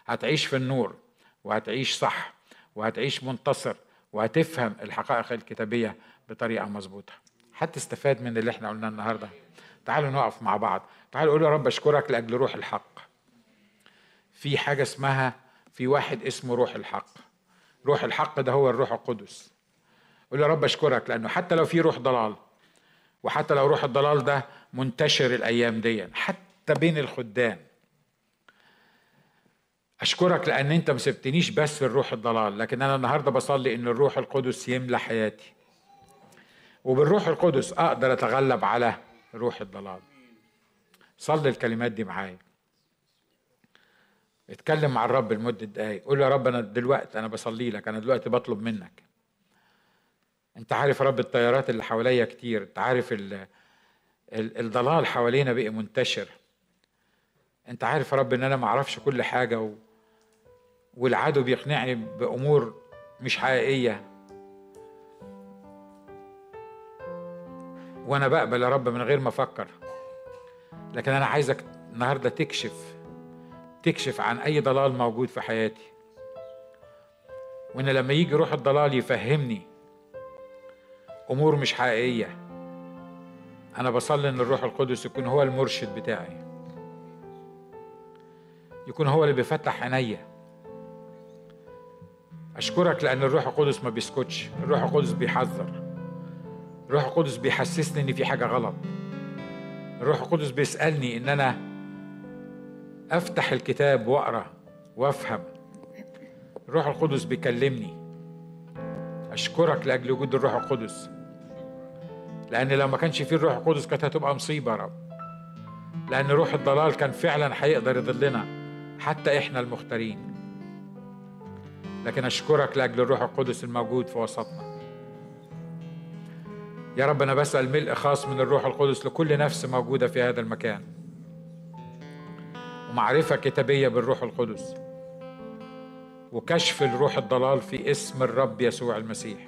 S1: هتعيش في النور وهتعيش صح وهتعيش منتصر وهتفهم الحقائق الكتابية بطريقة مظبوطة. هتستفاد من اللي إحنا قلناه النهارده. تعالوا نقف مع بعض. تعالوا قولوا يا رب أشكرك لأجل روح الحق. في حاجة اسمها في واحد اسمه روح الحق. روح الحق ده هو الروح القدس. قول يا رب أشكرك لأنه حتى لو في روح ضلال وحتى لو روح الضلال ده منتشر الأيام دي حتى بين الخدام. أشكرك لأن أنت ما سبتنيش بس في الروح الضلال لكن أنا النهارده بصلي إن الروح القدس يملى حياتي. وبالروح القدس أقدر أتغلب على روح الضلال. صلي الكلمات دي معايا. اتكلم مع الرب لمدة دقايق. قول يا رب أنا دلوقتي أنا بصلي لك أنا دلوقتي بطلب منك. أنت عارف رب الطيارات اللي حواليا كتير. أنت عارف ال ال الضلال حوالينا بقى منتشر. أنت عارف يا رب إن أنا ما أعرفش كل حاجة و... والعدو بيقنعني بأمور مش حقيقية. وأنا بقبل يا رب من غير ما أفكر. لكن أنا عايزك النهاردة تكشف تكشف عن أي ضلال موجود في حياتي. وإن لما يجي روح الضلال يفهمني أمور مش حقيقية أنا بصلي إن الروح القدس يكون هو المرشد بتاعي. يكون هو اللي بيفتح عينيا. أشكرك لأن الروح القدس ما بيسكتش الروح القدس بيحذر الروح القدس بيحسسني إن في حاجة غلط. الروح القدس بيسألني إن أنا أفتح الكتاب وأقرأ وأفهم. الروح القدس بيكلمني. أشكرك لأجل وجود الروح القدس. لأن لو ما كانش فيه الروح القدس كانت هتبقى مصيبة يا رب. لأن روح الضلال كان فعلا هيقدر يضلنا حتى إحنا المختارين. لكن أشكرك لأجل الروح القدس الموجود في وسطنا. يا رب أنا بسأل ملء خاص من الروح القدس لكل نفس موجودة في هذا المكان. ومعرفة كتابية بالروح القدس. وكشف الروح الضلال في اسم الرب يسوع المسيح.